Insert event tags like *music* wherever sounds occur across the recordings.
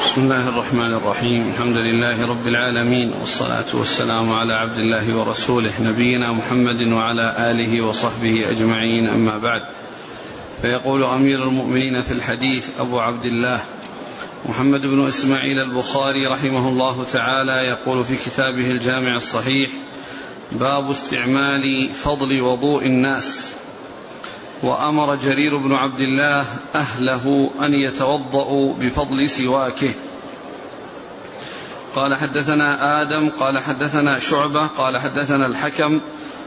بسم الله الرحمن الرحيم. الحمد لله رب العالمين والصلاة والسلام على عبد الله ورسوله نبينا محمد وعلى آله وصحبه أجمعين. أما بعد فيقول أمير المؤمنين في الحديث أبو عبد الله محمد بن إسماعيل البخاري رحمه الله تعالى يقول في كتابه الجامع الصحيح باب استعمال فضل وضوء الناس. وأمر جرير بن عبد الله أهله أن يتوضأوا بفضل سواكه. قال حدثنا آدم قال حدثنا شعبة قال حدثنا الحكم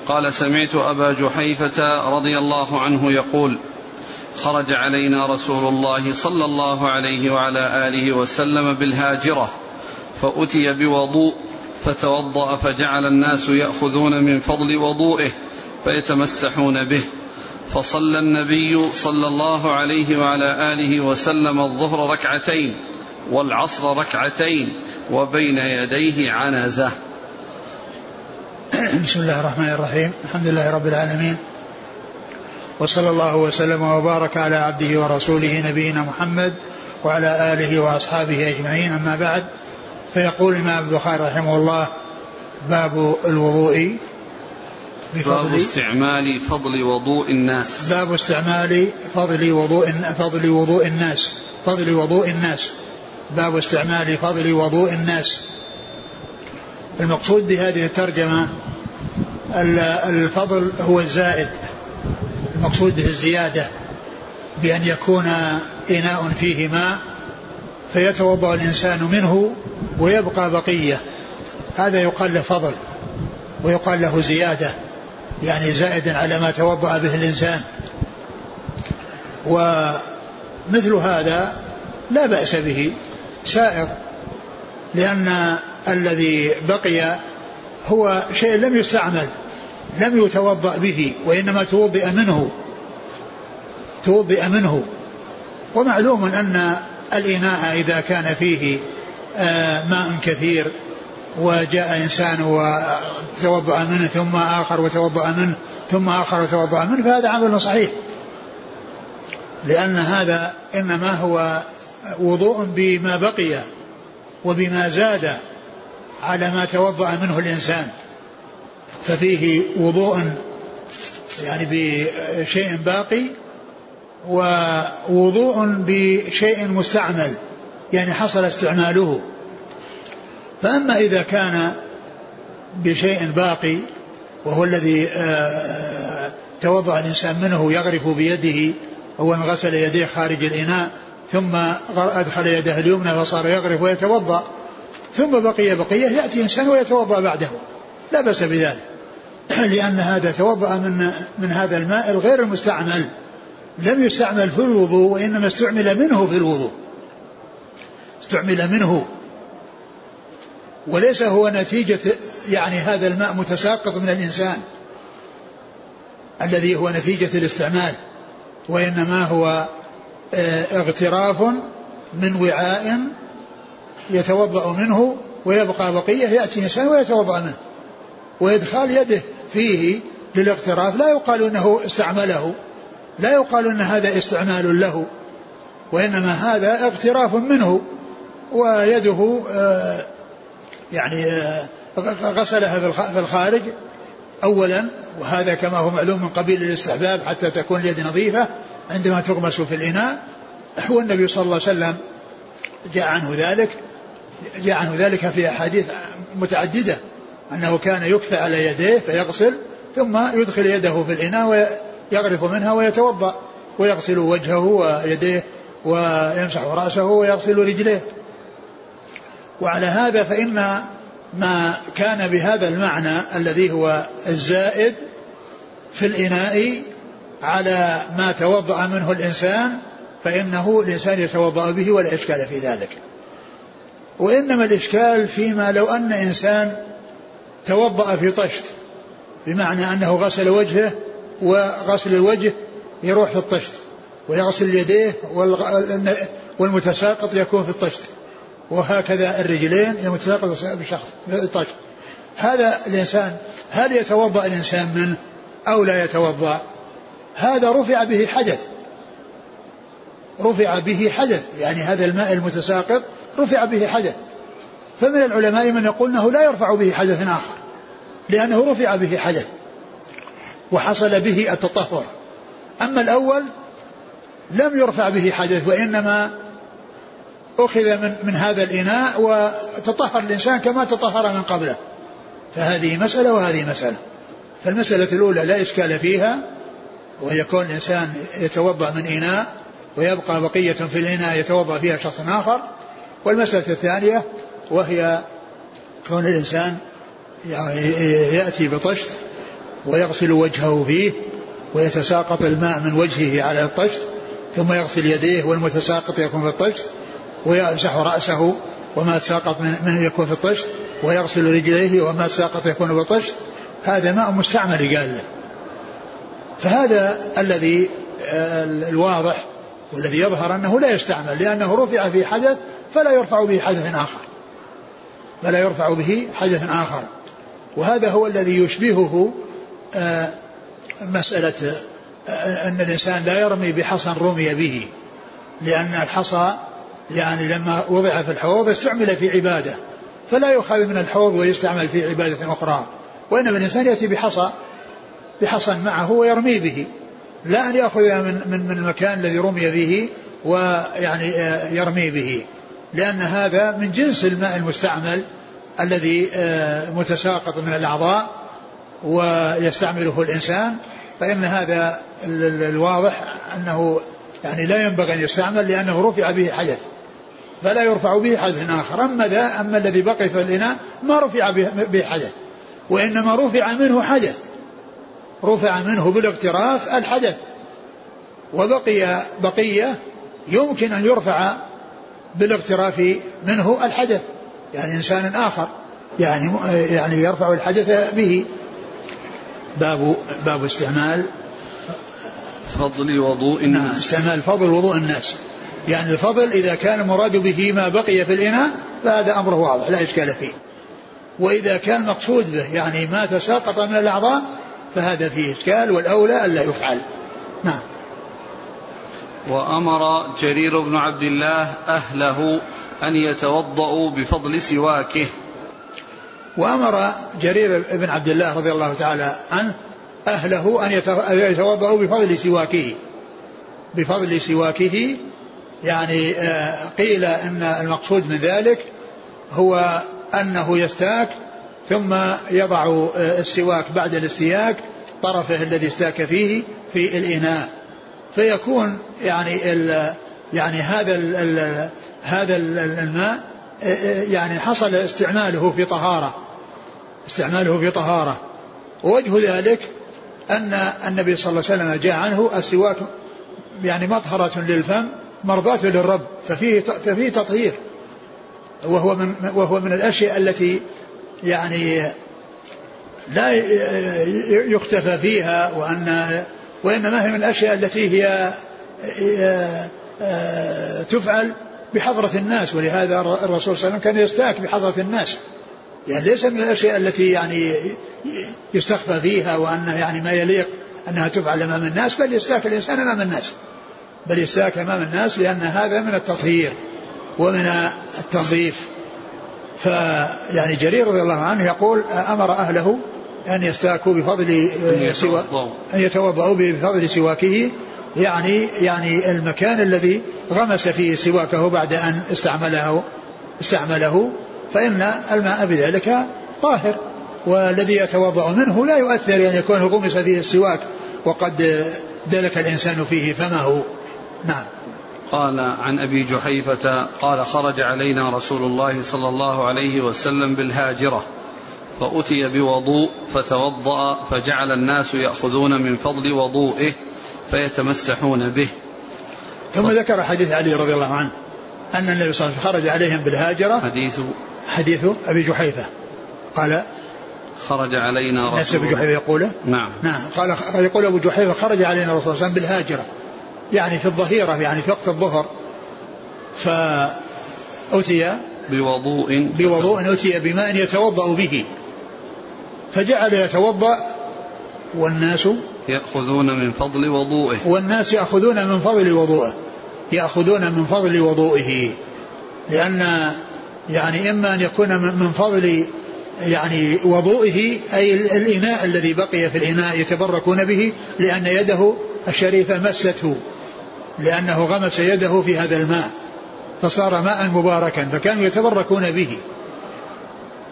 قال سمعت أبا جحيفة رضي الله عنه يقول خرج علينا رسول الله صلى الله عليه وعلى آله وسلم بالهاجرة فأتي بوضوء فتوضأ فجعل الناس يأخذون من فضل وضوئه فيتمسحون به. فصلى النبي صلى الله عليه وعلى آله وسلم الظهر ركعتين والعصر ركعتين وبين يديه عنزة. *clears throat* بسم الله الرحمن الرحيم. الحمد لله رب العالمين. وصلى الله وسلم وبارك على عبده ورسوله نبينا محمد وعلى آله وأصحابه أجمعين. أما بعد فيقول الإمام البخاري رحمه الله باب الوضوء. بفضل باب استعمال فضل وضوء الناس. باب استعمال فضل وضوء فضل وضوء الناس. فضل وضوء الناس. باب استعمال فضل وضوء الناس. المقصود بهذه الترجمة الفضل هو الزائد. المقصود به الزيادة. بأن يكون إناء فيه ماء فيتوضأ الإنسان منه ويبقى بقية. هذا يقال له فضل ويقال له زيادة. يعني زائدا على ما توضأ به الإنسان. ومثل هذا لا بأس به سائر لأن الذي بقي هو شيء لم يستعمل لم يتوضأ به وإنما توضئ منه توضئ منه. ومعلوم أن الإناء إذا كان فيه آه، ماء كثير وجاء إنسان وتوضأ منه ثم آخر وتوضأ منه ثم آخر وتوضأ منه فهذا عمل صحيح. لأن هذا إنما هو وضوء بما بقي وبما زاد على ما توضأ منه الإنسان. ففيه وضوء يعني بشيء باقي ووضوء بشيء مستعمل يعني حصل استعماله. فأما إذا كان بشيء باقي وهو الذي آه، آه، توضأ الإنسان منه يغرف بيده أو أن غسل يديه خارج الإناء ثم أدخل يده اليمنى فصار يغرف ويتوضأ ثم بقي بقية يأتي إنسان ويتوضأ بعده. لا بأس بذلك. *clears throat* لأن هذا توضأ من من هذا الماء الغير المستعمل. لم يستعمل في الوضوء وإنما استعمل منه في الوضوء. استعمل منه. وليس هو نتيجة يعني هذا الماء متساقط من الإنسان الذي هو نتيجة الاستعمال وإنما هو آه، اغتراف من وعاء يتوضأ منه ويبقى بقية يأتي إنسان ويتوضأ منه وإدخال يده فيه للاغتراف. لا يقال إنه استعمله لا يقال إن هذا استعمال له وإنما هذا اغتراف منه ويده آه، يعني آه، غسلها في الخارج اولا وهذا كما هو معلوم من قبيل الاستحباب حتى تكون اليد نظيفة عندما تغمس في الإناء. والنبي صلى الله عليه وسلم جاء عنه ذلك جاء عنه ذلك في أحاديث متعددة أنه كان يكفى على يديه فيغسل ثم يدخل يده في الإناء ويغرف منها ويتوضأ ويغسل وجهه ويديه ويمسح رأسه ويغسل رجليه. وعلى هذا فإن ما كان بهذا المعنى الذي هو الزائد في الإناء على ما توضأ منه الإنسان فإنه الإنسان يتوضأ به ولا إشكال في ذلك. وإنما الإشكال فيما لو أن إنسان توضأ في طشت بمعنى أنه غسل وجهه وغسل الوجه يروح في الطشت ويغسل يديه والمتساقط يكون في الطشت. وهكذا الرجلين المتساقط بالشخص بالطشت هذا الإنسان هل يتوضأ الإنسان منه أو لا يتوضأ؟ هذا رفع به حدث. رفع به حدث يعني هذا الماء المتساقط رفع به حدث. فمن العلماء من يقول إنه لا يرفع به حدث آخر لأنه رفع به حدث وحصل به التطهر. أما الأول لم يرفع به حدث وإنما أخذ من من هذا الإناء وتطهر الإنسان كما تطهر من قبله. فهذه مسألة وهذه مسألة. فالمسألة الأولى لا إشكال فيها وهي كون الإنسان يتوضأ من إناء ويبقى بقية في الإناء يتوضأ فيها شخص آخر. والمسألة الثانية وهي كون الإنسان يعني يأتي بطشت ويغسل وجهه فيه ويتساقط الماء من وجهه على الطشت ثم يغسل يديه والمتساقط يكون في الطشت ويمسح رأسه وما تساقط من, من يكون في الطشت ويغسل رجليه وما تساقط يكون في الطشت هذا ماء مستعمل قال له. فهذا الذي آه، الواضح والذي يظهر أنه لا يستعمل لأنه رفع في حدث فلا يرفع به حدث آخر. فلا يرفع به حدث آخر. وهذا هو الذي يشبهه آه، مسألة آه، أن الإنسان لا يرمي بحصى رمي به لأن الحصى يعني لما وضع في الحوض استعمل في عبادة فلا يؤخذ من الحوض ويستعمل في عبادة أخرى. وإنما الإنسان يأتي بحصى بحصى معه ويرمي به. لا أن يأخذ من من من المكان الذي رمي به ويعني آه، يرمي به. لأن هذا من جنس الماء المستعمل الذي آه، متساقط من الأعضاء ويستعمله الإنسان. فإن هذا الواضح أنه يعني لا ينبغي أن يستعمل لأنه رفع به حدث. فلا يرفع به حدث آخر. أما ذا أما الذي بقي في الإناء ما رفع به حدث. وإنما رفع منه حدث. رفع منه بالاغتراف الحدث. وبقي بقية يمكن أن يرفع بالاغتراف منه الحدث. يعني إنسان آخر. يعني يعني يرفع الحدث به. باب باب استعمال فضل وضوء الناس. استعمال فضل وضوء الناس. يعني الفضل إذا كان المراد به ما بقي في الإناء فهذا أمره واضح لا إشكال فيه. وإذا كان مقصود به يعني ما تساقط من الأعضاء فهذا فيه إشكال والأولى ألا يفعل. نعم. وأمر جرير بن عبد الله أهله أن يتوضأوا بفضل سواكه. وأمر جرير بن عبد الله رضي الله تعالى عنه أهله أن يتوضأوا بفضل سواكه بفضل سواكه يعني آه، قيل أن المقصود من ذلك هو أنه يستاك ثم يضع آه، السواك بعد الاستياك طرفه الذي استاك فيه في الإناء. فيكون يعني ال يعني هذا ال هذا الماء يعني حصل استعماله في طهارة. استعماله في طهارة. ووجه ذلك أن النبي صلى الله عليه وسلم جاء عنه السواك يعني مطهرة للفم مرضاة للرب ففيه ففيه تطهير. وهو من وهو من الأشياء التي يعني لا يستخفى فيها وأن وإنما هي من الأشياء التي هي تفعل بحضرة الناس. ولهذا الرسول صلى الله عليه وسلم كان يستاك بحضرة الناس. يعني ليس من الأشياء التي يعني يستخفى فيها وأنه يعني ما يليق أنها تفعل أمام الناس بل يستاك الإنسان أمام الناس. بل يستاك أمام الناس لأن هذا من التطهير ومن التنظيف. فيعني جرير رضي الله عنه يقول أمر أهله أن يستاكوا بفضل سوا أن يتوضأوا بفضل سواكه يعني يعني المكان الذي غمس فيه سواكه بعد أن استعمله استعمله فإن الماء بذلك طاهر. والذي يتوضأ منه لا يؤثر أن يكون غمس فيه السواك وقد دلك الإنسان فيه فمه. نعم. قال عن أبي جحيفة قال خرج علينا رسول الله صلى الله عليه وسلم بالهاجرة فأتي بوضوء فتوضأ فجعل الناس يأخذون من فضل وضوئه فيتمسحون به. ثم ذكر حديث علي رضي الله عنه أن النبي صلى الله عليه وسلم خرج عليهم بالهاجرة. حديث حديث أبي جحيفة. قال خرج علينا رسول نفس أبي جحيفة يقوله؟ نعم. نعم. قال يقول أبو جحيفة خرج علينا الرسول صلى الله عليه وسلم بالهاجرة. يعني في الظهيرة يعني في وقت الظهر فأتي بوضوء بوضوء أتي بماء يتوضأ به. فجعل يتوضأ والناس يأخذون من فضل وضوءه والناس يأخذون من فضل وضوءه يأخذون من فضل وضوئه. لأن يعني إما أن يكون من فضل يعني وضوئه أي الإناء الذي بقي في الإناء يتبركون به لأن يده الشريفة مسته لأنه غمس يده في هذا الماء فصار ماء مباركا فكانوا يتبركون به.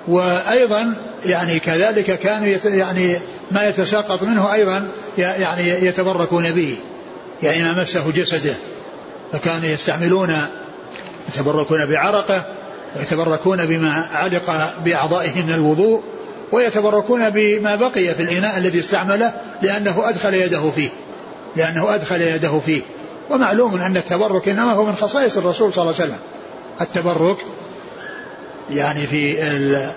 وأيضا يعني كذلك كانوا يعني ما يتساقط منه أيضا يعني يتبركون به. يعني ما مسه جسده. فكانوا يستعملون يتبركون بعرقه ويتبركون بما علق بأعضائه من الوضوء ويتبركون بما بقي في الإناء الذي استعمله لأنه أدخل يده فيه. لأنه أدخل يده فيه. ومعلوم أن التبرك إنما هو من خصائص الرسول صلى الله عليه وسلم. التبرك يعني في ال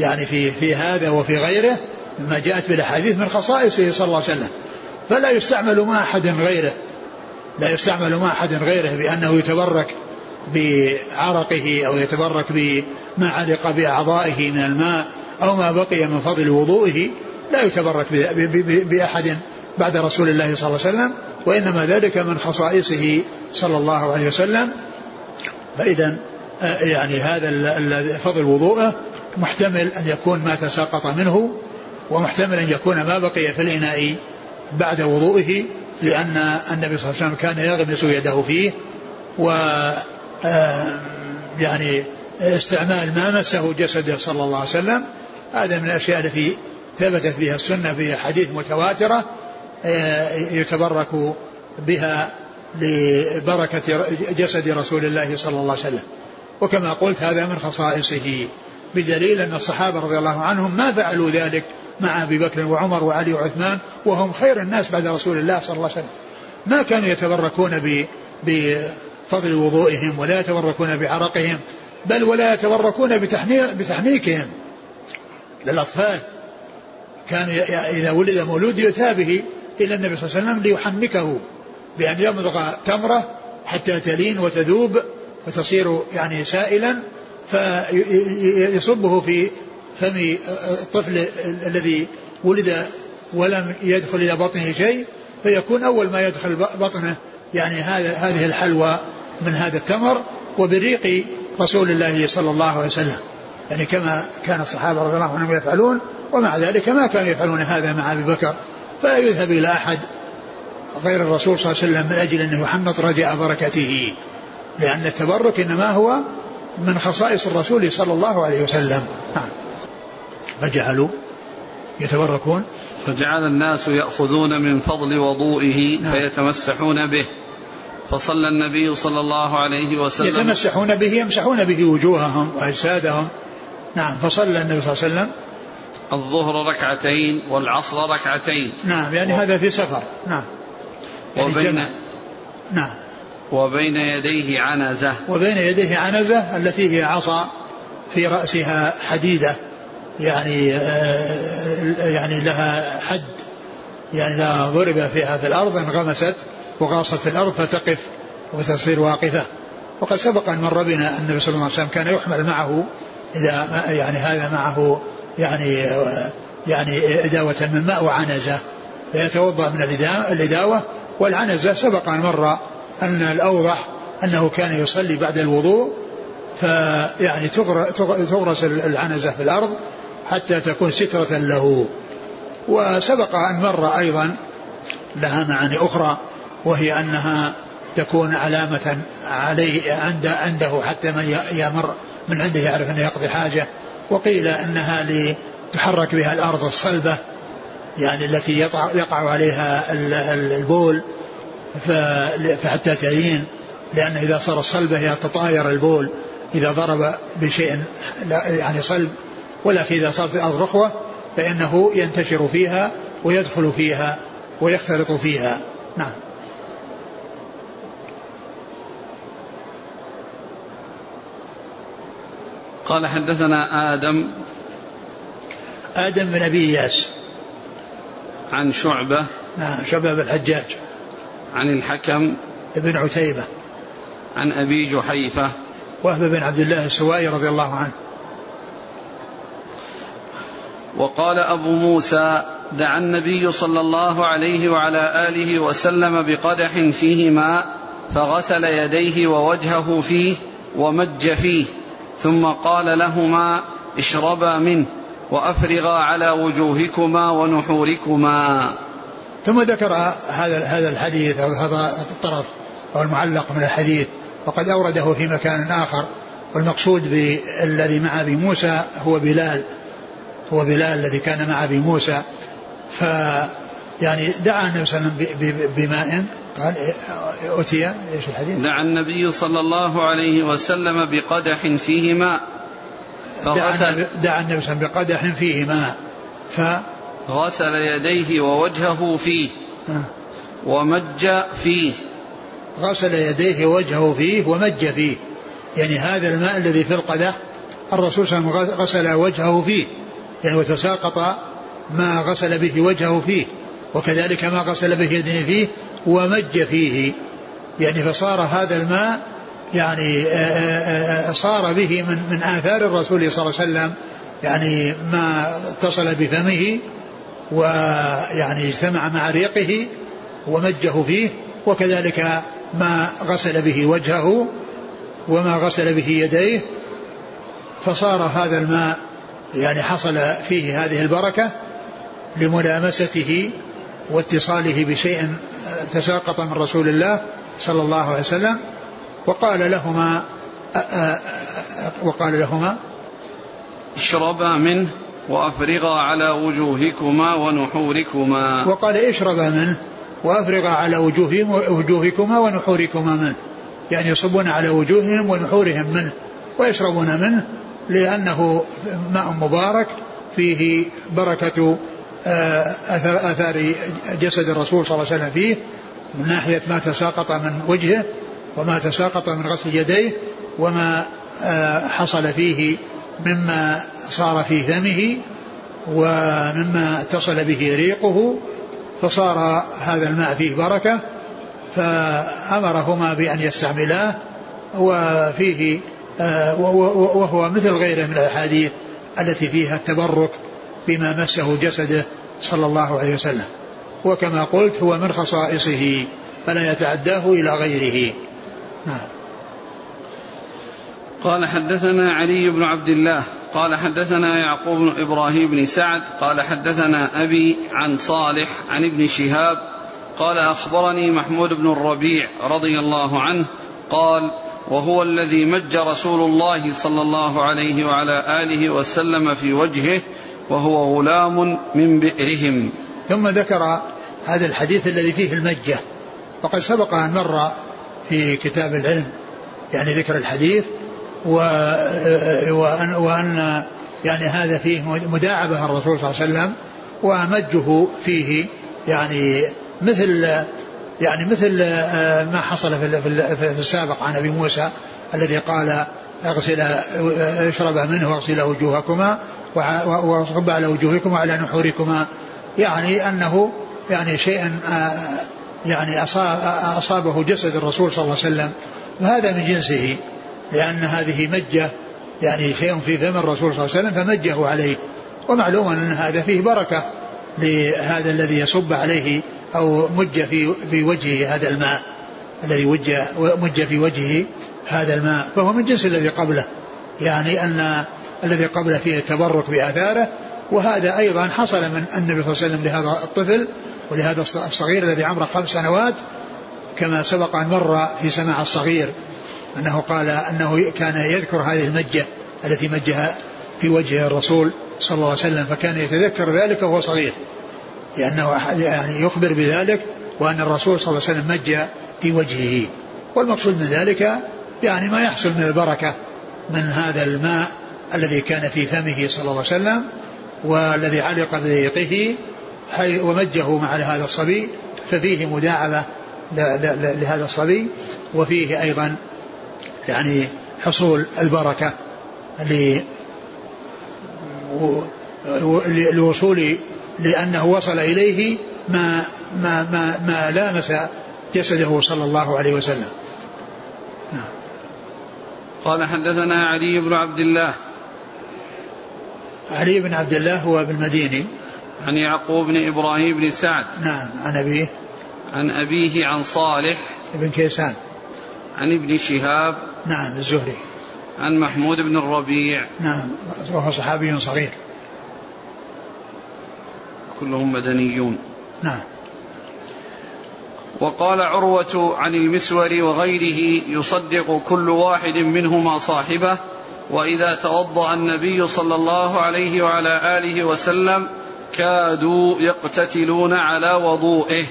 يعني في في هذا وفي غيره مما جاءت بالاحاديث من خصائصه صلى الله عليه وسلم. فلا يستعمل مع أحد غيره. لا يستعمل مع أحد غيره بأنه يتبرك بعرقه أو يتبرك بما علق بأعضائه من الماء أو ما بقي من فضل وضوئه. لا يتبرك بأحد بعد رسول الله صلى الله عليه وسلم. وإنما ذلك من خصائصه صلى الله عليه وسلم. فإذا آه، يعني هذا فضل وضوءه محتمل أن يكون ما تساقط منه ومحتمل أن يكون ما بقي في الإناء بعد وضوئه لأن النبي صلى الله عليه وسلم كان يغمس يده فيه و آه، يعني استعمال ما مسه جسده صلى الله عليه وسلم. هذا من الأشياء التي ثبتت بها السنة في حديث متواترة يتبرك بها لبركة جسد رسول الله صلى الله عليه وسلم. وكما قلت هذا من خصائصه بدليل أن الصحابة رضي الله عنهم ما فعلوا ذلك مع أبي بكر وعمر وعلي وعثمان وهم خير الناس بعد رسول الله صلى الله عليه وسلم. ما كانوا يتبركون بفضل وضوئهم ولا يتبركون بعرقهم بل ولا يتبركون بتحنيكهم. للأطفال. كان إذا ولد مولود يؤتى به إلى النبي صلى الله عليه وسلم ليحنكه بأن يمضغ تمرة حتى تلين وتذوب وتصير يعني سائلا فيصبه في فم الطفل الذي ولد ولم يدخل إلى بطنه شيء فيكون أول ما يدخل بطنه يعني هذه الحلوى من هذا التمر وبريق رسول الله صلى الله عليه وسلم. يعني كما كان الصحابة رضي الله عنهم يفعلون ومع ذلك ما كانوا يفعلون هذا مع أبي بكر. فلا يذهب إلى أحد غير الرسول صلى الله عليه وسلم من أجل أنه يحنط رجاء بركته. لأن التبرك إنما هو من خصائص الرسول صلى الله عليه وسلم. فجعلوا يتبركون. فجعل الناس يأخذون من فضل وضوئه نعم. فيتمسحون به. فصلى النبي صلى الله عليه وسلم. يتمسحون به يمسحون به وجوههم وأجسادهم. نعم فصلى النبي صلى الله عليه وسلم. الظهر ركعتين والعصر ركعتين. نعم يعني و... هذا في سفر. نعم. يعني وبين نعم. وبين يديه عنزة. وبين يديه عنزة التي هي عصا في رأسها حديدة. يعني آه، يعني لها حد. يعني إذا ضرب فيها في الأرض انغمست وغاصت الأرض فتقف وتصير واقفة. وقد سبق أن مر بنا النبي صلى الله عليه وسلم كان يحمل معه إذا يعني هذا معه يعني يعني إداوة من ماء وعنزة. فيتوضأ من الإداوة والعنزة. سبق أن مر أن الأوضح أنه كان يصلي بعد الوضوء فيعني تغرس العنزة في الأرض حتى تكون سترة له. وسبق أن مر أيضا لها معاني أخرى وهي أنها تكون علامة عليه عند عنده حتى من يمر من عنده يعرف أنه يقضي حاجة. وقيل أنها لتحرك بها الأرض الصلبة يعني التي يقع عليها البول فحتى تلين لأن إذا صار الصلبة يتطاير البول إذا ضرب بشيء يعني صلب ولكن إذا صارت الأرض رخوة فإنه ينتشر فيها ويدخل فيها ويختلط فيها. نعم. قال حدثنا آدم آدم بن أبي إياس. عن شعبة. نعم شعبة بن الحجاج. عن الحكم. بن عتيبة. عن أبي جحيفة. وهب بن عبد الله السوائي رضي الله عنه. وقال أبو موسى دعا النبي صلى الله عليه وعلى آله وسلم بقدح فيه ماء فغسل يديه ووجهه فيه ومج فيه. ثم قال لهما اشربا منه وأفرغا على وجوهكما ونحوركما. ثم ذكر هذا هذا الحديث أو هذا الطرف أو المعلق من الحديث وقد أورده في مكان آخر والمقصود بالذي مع أبي موسى هو بلال هو بلال الذي كان مع أبي موسى. ف يعني دعا النبي صلى الله عليه وسلم بماء قال أتي إيش الحديث؟ دعا النبي صلى الله عليه وسلم بقدح فيه ماء فغسل دعا النبي صلى الله عليه وسلم بقدح فيه ماء ف غسل يديه ووجهه فيه ومج فيه. غسل يديه ووجهه فيه ومج فيه. يعني هذا الماء الذي في القدح الرسول صلى الله عليه وسلم غسل وجهه فيه. يعني وتساقط ما غسل به وجهه فيه وكذلك ما غسل به يديه فيه ومج فيه. يعني فصار هذا الماء يعني آه، آه، آه، صار به من من آثار الرسول صلى الله عليه وسلم. يعني ما اتصل بفمه ويعني اجتمع مع ريقه ومجه فيه وكذلك ما غسل به وجهه وما غسل به يديه. فصار هذا الماء يعني حصل فيه هذه البركة لملامسته واتصاله بشيء تساقط من رسول الله صلى الله عليه وسلم وقال لهما وقال لهما اشربا منه وافرغا على وجوهكما ونحوركما. وقال اشربا منه وافرغا على وجوهكما ونحوركما منه. يعني يصبون على وجوههم ونحورهم منه ويشربون منه لأنه ماء مبارك فيه بركة آه، أثر آثار جسد الرسول صلى الله عليه وسلم فيه من ناحية ما تساقط من وجهه وما تساقط من غسل يديه وما آه، حصل فيه مما صار في فمه ومما اتصل به ريقه فصار هذا الماء فيه بركة فأمرهما بأن يستعملاه وفيه آه، وهو مثل غيره من الأحاديث التي فيها التبرك بما مسه جسده صلى الله عليه وسلم. وكما قلت هو من خصائصه فلا يتعداه إلى غيره. نعم. قال حدثنا علي بن عبد الله قال حدثنا يعقوب بن إبراهيم بن سعد قال حدثنا أبي عن صالح عن ابن شهاب قال أخبرني محمود بن الربيع رضي الله عنه قال وهو الذي مج رسول الله صلى الله عليه وعلى آله وسلم في وجهه وهو غلام من بئرهم. ثم ذكر هذا الحديث الذي فيه المجة. وقد سبق أن مر في كتاب العلم يعني ذكر الحديث وأن, وأن يعني هذا فيه مداعبة الرسول صلى الله عليه وسلم ومجه فيه يعني مثل يعني مثل آه، ما حصل في السابق عن أبي موسى الذي قال اغسل اشرب منه واغسل وجوهكما. وصب على وجوهكما وعلى نحوركما. يعني أنه يعني شيئا يعني أصابه جسد الرسول صلى الله عليه وسلم. وهذا من جنسه لأن هذه مجة يعني شيء في فم الرسول صلى الله عليه وسلم فمجه عليه. ومعلوم أن هذا فيه بركة لهذا الذي يصب عليه أو مج في في وجهه هذا الماء. الذي وج مج في وجهه هذا الماء. فهو من جنس الذي قبله. يعني أن الذي قبله فيه التبرك بآثاره وهذا أيضا حصل من النبي صلى الله عليه وسلم لهذا الطفل ولهذا الصغير الذي عمره خمس سنوات كما سبق أن مر في سماع الصغير أنه قال أنه كان يذكر هذه المجة التي مجها في وجه الرسول صلى الله عليه وسلم فكان يتذكر ذلك وهو صغير. لأنه يعني يخبر بذلك وأن الرسول صلى الله عليه وسلم مج في وجهه. والمقصود من ذلك يعني ما يحصل من البركة من هذا الماء الذي كان في فمه صلى الله عليه وسلم والذي علق بريقه ومجه مع هذا الصبي ففيه مداعبة لهذا الصبي وفيه أيضا يعني حصول البركة للوصول لأنه وصل إليه ما ما ما, ما لامس جسده صلى الله عليه وسلم نعم. قال حدثنا علي بن عبد الله علي بن عبد الله هو بالمديني عن يعقوب بن إبراهيم بن سعد. نعم عن أبيه. عن أبيه عن صالح. بن كيسان. عن ابن شهاب. نعم الزهري. عن محمود بن الربيع. نعم وهو صحابي صغير. كلهم مدنيون. نعم. وقال عروة عن المسور وغيره يصدق كل واحد منهما صاحبه. وإذا توضأ النبي صلى الله عليه وعلى آله وسلم كادوا يقتتلون على وضوئه.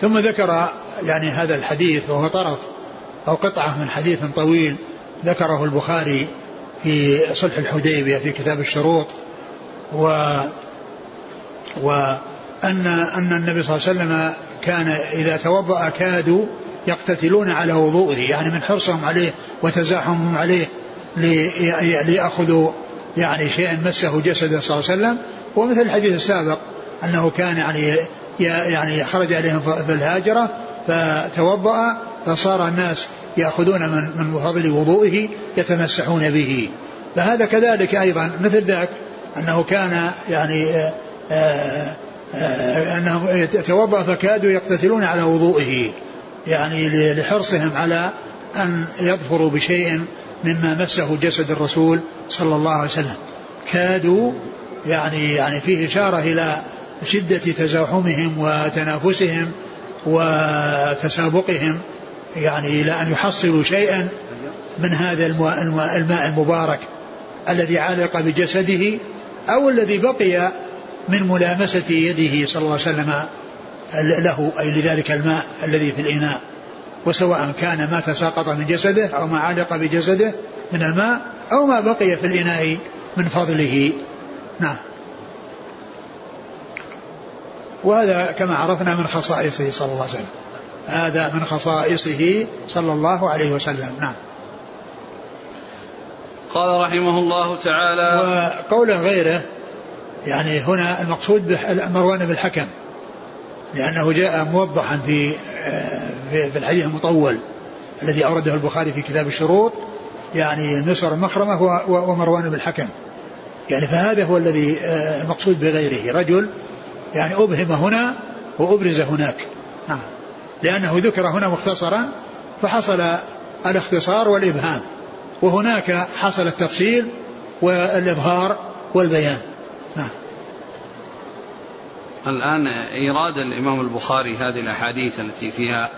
ثم ذكر يعني هذا الحديث وهو طرف أو قطعة من حديث طويل ذكره البخاري في صلح الحديبية في كتاب الشروط و وأن أن النبي صلى الله عليه وسلم كان إذا توضأ كادوا يقتتلون على وضوئه يعني من حرصهم عليه وتزاحمهم عليه. ليأخذوا يعني شيئا مسه جسده صلى الله عليه وسلم. ومثل الحديث السابق أنه كان يعني يعني خرج عليهم في الهاجرة فتوضأ فصار الناس يأخذون من من فضل وضوئه يتمسحون به. فهذا كذلك أيضا مثل ذاك أنه كان يعني آه، آه، أنهم يتوضأ فكادوا يقتتلون على وضوئه يعني لحرصهم على أن يظفروا بشيء مما مسه جسد الرسول صلى الله عليه وسلم. كادوا يعني يعني فيه إشارة إلى شدة تزاحمهم وتنافسهم وتسابقهم يعني إلى أن يحصلوا شيئا من هذا الماء المبارك الذي علق بجسده أو الذي بقي من ملامسة يده صلى الله عليه وسلم له أي لذلك الماء الذي في الإناء. وسواء كان ما تساقط من جسده أو ما علق بجسده من الماء أو ما بقي في الإناء من فضله. نعم. وهذا كما عرفنا من خصائصه صلى الله عليه وسلم. هذا من خصائصه صلى الله عليه وسلم. نعم. قال رحمه الله تعالى وقول غيره يعني هنا المقصود مروان بن الحكم لأنه جاء موضحا في في الحديث المطول الذي أورده البخاري في كتاب الشروط يعني نسر المخرمة ومروان بن الحكم. يعني فهذا هو الذي آه، المقصود بغيره. رجل يعني أبهم هنا وأبرز هناك. نعم. لأنه ذكر هنا مختصرا فحصل الاختصار والإبهام. وهناك حصل التفصيل والإظهار والبيان. نعم. الآن إيراد الإمام البخاري هذه الأحاديث التي فيها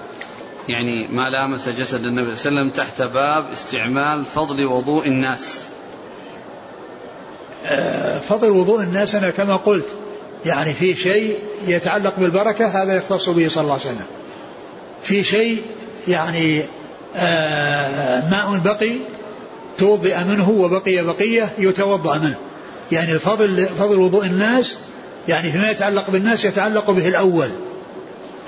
يعني ما لامس جسد النبي صلى الله عليه وسلم تحت باب استعمال فضل وضوء الناس. آه، فضل وضوء الناس أنا كما قلت يعني في شيء يتعلق بالبركة هذا يختص به صلى الله عليه وسلم. في شيء يعني آه ماء بقي توضئ منه وبقي بقية يتوضأ منه. يعني فضل فضل وضوء الناس يعني فيما يتعلق بالناس يتعلق به الأول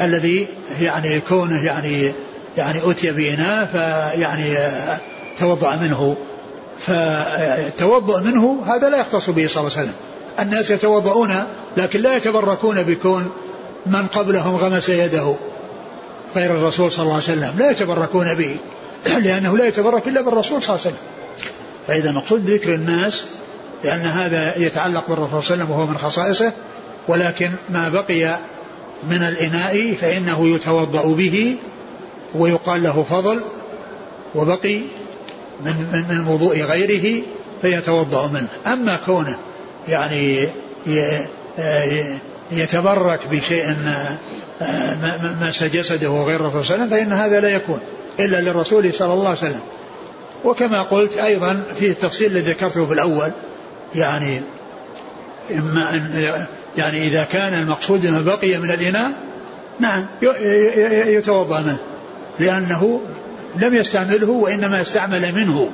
الذي يعني كونه يعني يعني أتي بإناء فيعني توضأ منه. فتوضأ منه هذا لا يختص به صلى الله عليه وسلم. الناس يتوضؤون لكن لا يتبركون بكون من قبلهم غمس يده غير الرسول صلى الله عليه وسلم. لا يتبركون به لأنه لا يتبرك إلا بالرسول صلى الله عليه وسلم. فإذا مقصود ذكر الناس لأن هذا يتعلق بالرسول صلى الله عليه وسلم وهو من خصائصه ولكن ما بقي من الإناء فإنه يتوضأ به ويقال له فضل وبقي من من, من وضوء غيره فيتوضأ منه. أما كونه يعني يتبرك بشيء مس جسده وغير الرسول صلى الله عليه وسلم فإن هذا لا يكون إلا للرسول صلى الله عليه وسلم. وكما قلت أيضا في التفصيل الذي ذكرته في الأول يعني إما أن يعني إذا كان المقصود ما بقي من الإناء نعم يتوضأ منه لأنه لم يستعمله وإنما استعمل منه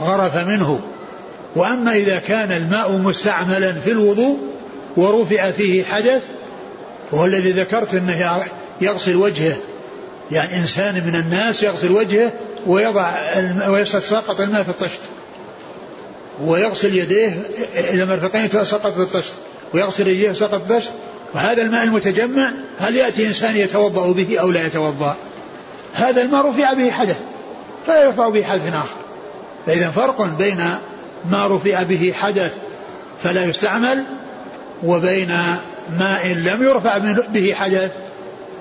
غرف منه. وأما إذا كان الماء مستعملا في الوضوء ورفع فيه حدث وهو الذي ذكرت أنه يغسل وجهه يعني إنسان من الناس يغسل وجهه ويضع ويسقط الماء في الطشت. ويغسل يديه إلى مرفقين فسقط في الطشت ويغسل يديه فسقط في الطشت وهذا الماء المتجمع هل يأتي إنسان يتوضأ به أو لا يتوضأ؟ هذا الماء رفع به حدث فلا يرفع به حدث آخر. فإذا فرق بين ما رفع به حدث فلا يستعمل وبين ماء لم يرفع به حدث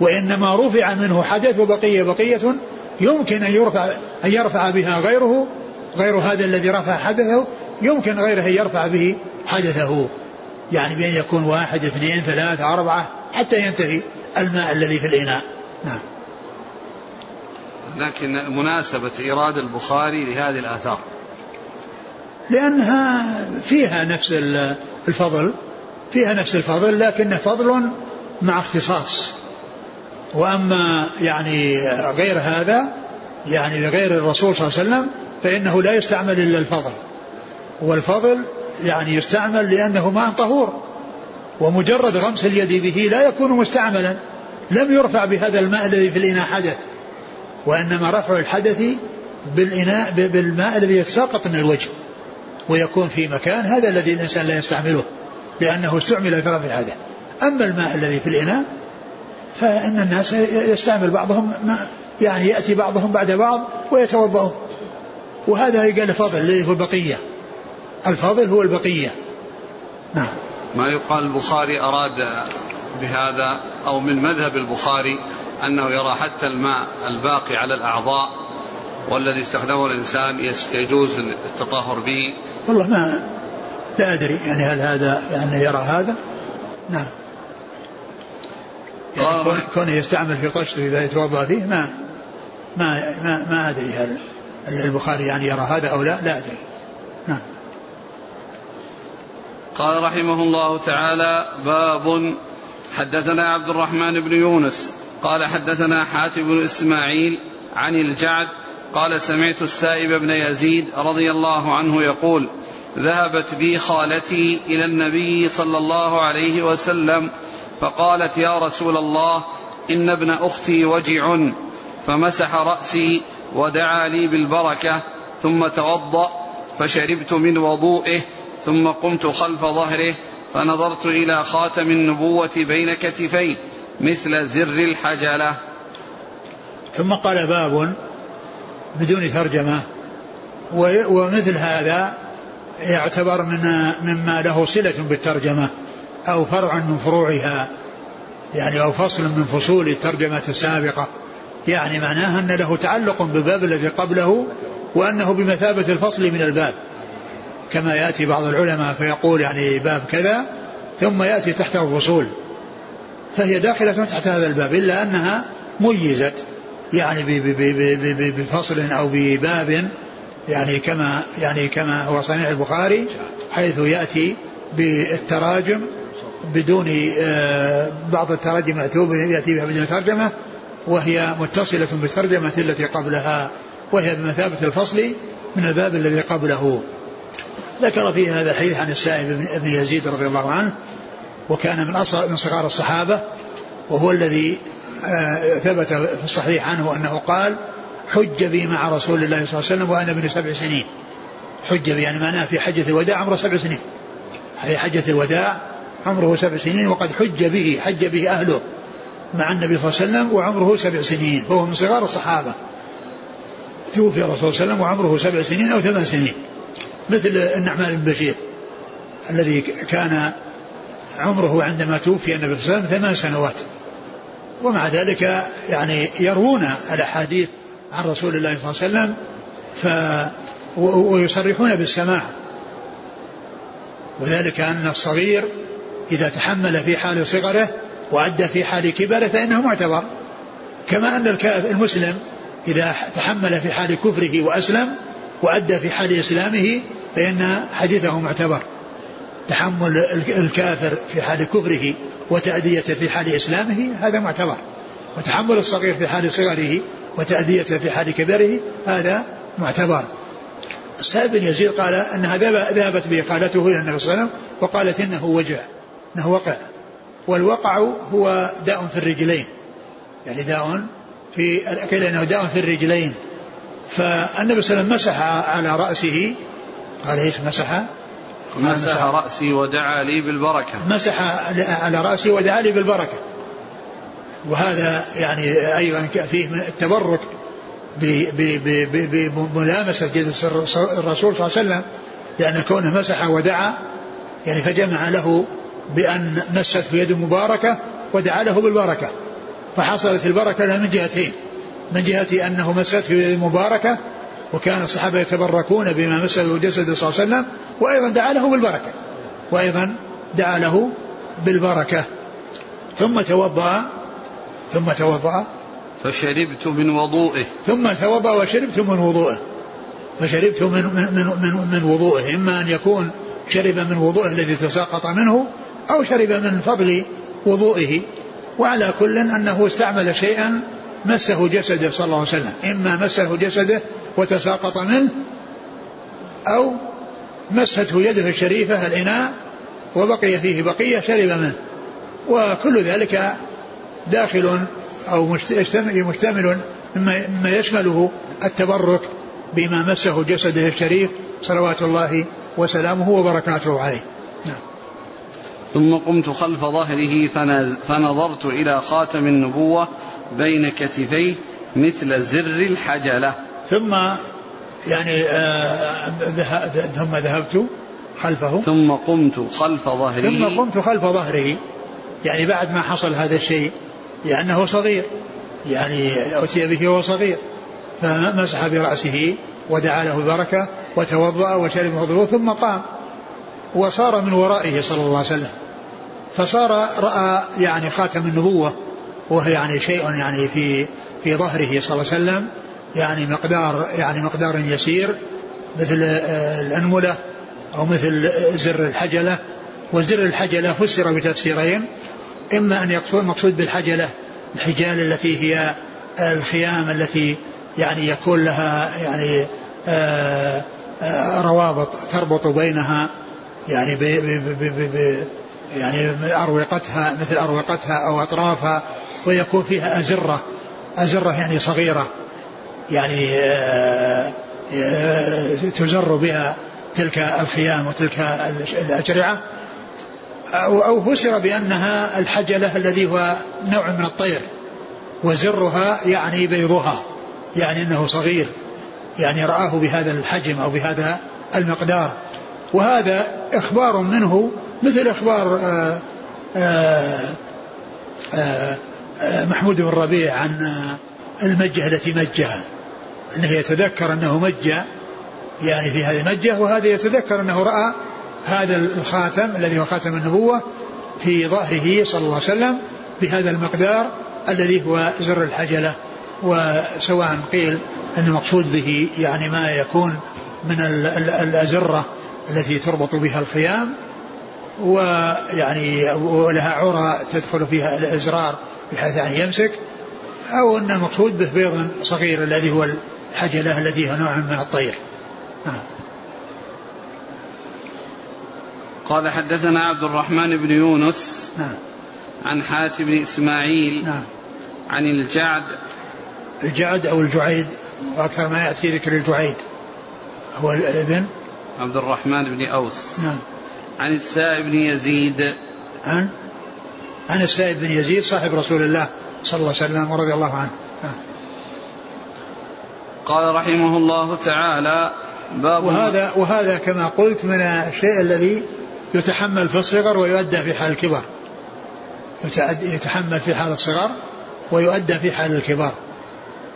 وإنما رفع منه حدث وبقي بقية يمكن أن يرفع أن يرفع بها غيره غير هذا الذي رفع حدثه. يمكن غيره أن يرفع به حدثه. يعني بأن يكون واحد اثنين ثلاثة أربعة حتى ينتهي الماء الذي في الإناء. نعم. لكن مناسبة إيراد البخاري لهذه الآثار. لأنها فيها نفس الفضل فيها نفس الفضل لكن فضل مع اختصاص. وأما يعني غير هذا يعني غير الرسول صلى الله عليه وسلم فإنه لا يستعمل إلا الفضل. والفضل يعني يستعمل لأنه ماء طهور ومجرد غمس اليد به لا يكون مستعملا لم يرفع بهذا الماء الذي في الإناء حدث وإنما رفع الحدث بالإناء بالماء الذي يتساقط من الوجه ويكون في مكان هذا الذي الإنسان لا يستعمله لأنه استعمل في رفع الحدث أما الماء الذي في الإناء فإن الناس يستعمل بعضهم يعني يأتي بعضهم بعد بعض ويتوضأون وهذا قال فضل هو البقية الفضل هو البقية. نعم. ما يقال البخاري أراد بهذا أو من مذهب البخاري أنه يرى حتى الماء الباقي على الأعضاء والذي استخدمه الإنسان يجوز التطهر به. والله ما لا أدري يعني هل هذا يعني يرى هذا. نعم. يعني كونه يستعمل في طشته إذا يتوضأ فيه ما ما ما, ما أدري هل البخاري يعني يرى هذا أو لا لا أدري نعم قال رحمه الله تعالى باب حدثنا عبد الرحمن بن يونس قال حدثنا حاتم بن إسماعيل عن الجعد قال سمعت السائب بن يزيد رضي الله عنه يقول ذهبت بي خالتي إلى النبي صلى الله عليه وسلم فقالت يا رسول الله إن ابن أختي وجع فمسح رأسي ودعا لي بالبركة ثم توضأ فشربت من وضوئه ثم قمت خلف ظهره فنظرت إلى خاتم النبوة بين كتفيه مثل زر الحجلة. ثم قال باب بدون ترجمة. ومثل هذا يعتبر من مما له صلة بالترجمة أو فرع من فروعها يعني أو فصل من فصول الترجمة السابقة. يعني معناها أن له تعلق بالباب الذي قبله وأنه بمثابة الفصل من الباب. كما يأتي بعض العلماء فيقول يعني باب كذا ثم يأتي تحته فصول فهي داخلة تحت هذا الباب إلا أنها ميزت يعني بفصل أو بباب يعني كما يعني كما هو صحيح البخاري حيث يأتي بالتراجم بدون آه، بعض التراجم يأتي بها بدون ترجمة وهي متصلة بالترجمة التي قبلها وهي بمثابة الفصل من الباب الذي قبله. ذكر في هذا الحديث عن السائب بن يزيد رضي الله عنه وكان من أصغر من صغار الصحابة وهو الذي آه، ثبت في الصحيح عنه أنه قال حج بي مع رسول الله صلى الله عليه وسلم وأنا ابن سبع سنين. حج بي يعني معناه في حجة الوداع عمره سبع سنين. في حجة الوداع عمره سبع سنين وقد حج به حج به أهله مع النبي صلى الله عليه وسلم وعمره سبع سنين فهو من صغار الصحابة. توفي الرسول صلى الله عليه وسلم وعمره سبع سنين أو ثمان سنين. مثل النعمان بن بشير الذي كان عمره عندما توفي النبي صلى الله عليه وسلم ثمان سنوات. ومع ذلك يعني يروون الأحاديث عن رسول الله صلى الله عليه وسلم ف ويصرحون بالسماع. وذلك أن الصغير إذا تحمل في حال صغره وأدى في حال كبره فإنه معتبر. كما أن المسلم إذا تحمل في حال كفره وأسلم وأدى في حال إسلامه فإن حديثه معتبر. تحمل الكافر في حال كفره وتأديته في حال إسلامه هذا معتبر. وتحمل الصغير في حال صغره وتأديته في حال كبره هذا معتبر. السائب بن يزيد قال أنها ذهبت به قالته إلى النبي صلى الله عليه وسلم وقالت إنه وجع إنه وقع. والوقع هو داء في الرجلين. يعني داء في قيل انه داء في الرجلين. فالنبي صلى الله عليه وسلم مسح على رأسه قال إيش مسح؟ مسح رأسي ودعا لي بالبركة. مسح على رأسي ودعا لي بالبركة. وهذا يعني أيضا فيه التبرك بملامسة جد الرسول صلى الله عليه وسلم لأن كونه مسح ودعا يعني فجمع له بأن مسته يد مباركة ودعا له بالبركة. فحصلت البركة له من جهتين. من جهة أنه مسته يد مباركة وكان الصحابة يتبركون بما مسه جسده صلى الله عليه وسلم وأيضا دعا له بالبركة وأيضا دعا له بالبركة. ثم توضأ ثم توضأ. فشربت من وضوئه. ثم توضأ وشربت من وضوئه. فشربت من من من, من وضوئه إما أن يكون شرب من وضوئه الذي تساقط منه أو شرب من فضل وضوئه. وعلى كل أنه استعمل شيئا مسه جسده صلى الله عليه وسلم. إما مسه جسده وتساقط منه أو مسته يده الشريفة الإناء وبقي فيه بقية شرب منه. وكل ذلك داخل أو مشتمل مما يشمله التبرك بما مسه جسده الشريف صلوات الله وسلامه وبركاته عليه. نعم. ثم قمت خلف ظهره فنظرت إلى خاتم النبوة بين كتفيه مثل زر الحجلة. ثم يعني آه ثم ذهبت خلفه. ثم قمت خلف ظهره. ثم قمت خلف ظهره. يعني بعد ما حصل هذا الشيء لأنه صغير. يعني أتي به وهو صغير. فمسح برأسه ودعا له البركة وتوضأ وشرب وضوء ثم قام. وصار من ورائه صلى الله عليه وسلم. فصار رأى يعني خاتم النبوة وهو يعني شيء يعني في في ظهره صلى الله عليه وسلم يعني مقدار يعني مقدار يسير مثل آه، الأنملة أو مثل زر الحجلة. وزر الحجلة فسر بتفسيرين إما أن يقصد مقصود بالحجلة الحجال التي هي الخيام التي يعني يكون لها يعني آه، آه، روابط تربط بينها يعني يعني أروقتها مثل أروقتها أو أطرافها ويكون فيها أزرة أزرة يعني صغيرة يعني آه، تزر بها تلك الخيام وتلك الأجرعة أو فسر بأنها الحجلة الذي هو نوع من الطير وزرها يعني بيضها يعني أنه صغير يعني رآه بهذا الحجم أو بهذا المقدار. وهذا إخبار منه مثل إخبار آآ آه، آآ آه، آه، محمود بن ربيع عن المجة التي مجها. أنه يتذكر أنه مج يعني في هذه المجة وهذا يتذكر أنه رأى هذا الخاتم الذي هو خاتم النبوة في ظهره صلى الله عليه وسلم بهذا المقدار الذي هو زر الحجلة وسواء قيل أن المقصود به يعني ما يكون من الأزرة. التي تربط بها الخيام ويعني ولها عرى تدخل فيها الأزرار بحيث يعني يمسك أو أن المقصود به بيض صغير الذي هو الحجلة الذي هو نوع من الطير نعم. قال حدثنا عبد الرحمن بن يونس نعم. عن حاتم بن إسماعيل نعم. عن الجعد الجعد أو الجعيد وأكثر ما يأتي ذكر الجعيد هو الابن عبد الرحمن بن أوس. نعم. عن السائب بن يزيد. عن؟ عن السائب بن يزيد صاحب رسول الله صلى الله عليه وسلم ورضي الله عنه. نعم. قال رحمه الله تعالى باب وهذا وهذا كما قلت من الشيء الذي يتحمل في الصغر ويؤدى في حال الكبر يتحمل في حال الصغر ويؤدى في حال الكبر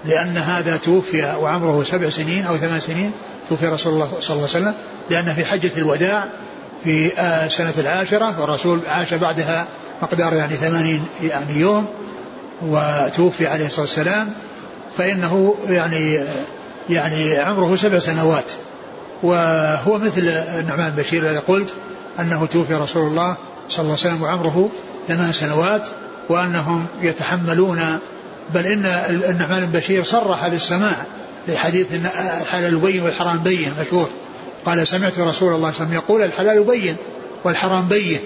لأن هذا توفي وعمره سبع سنين أو ثمان سنين توفي رسول الله صلى الله عليه وسلم لأن في حجة الوداع في السنة آه، العاشرة والرسول عاش بعدها مقدار يعني ثمانين يعني يوم وتوفي عليه الصلاة والسلام فإنه يعني يعني عمره سبع سنوات. وهو مثل النعمان بشير الذي قلت أنه توفي رسول الله صلى الله عليه وسلم وعمره ثمان سنوات وأنهم يتحملون بل إن النعمان بن بشير صرح بالسماع لحديث الحلال بين والحرام بين مشهور. قال سمعت رسول الله صلى الله عليه وسلم يقول الحلال بين والحرام بين.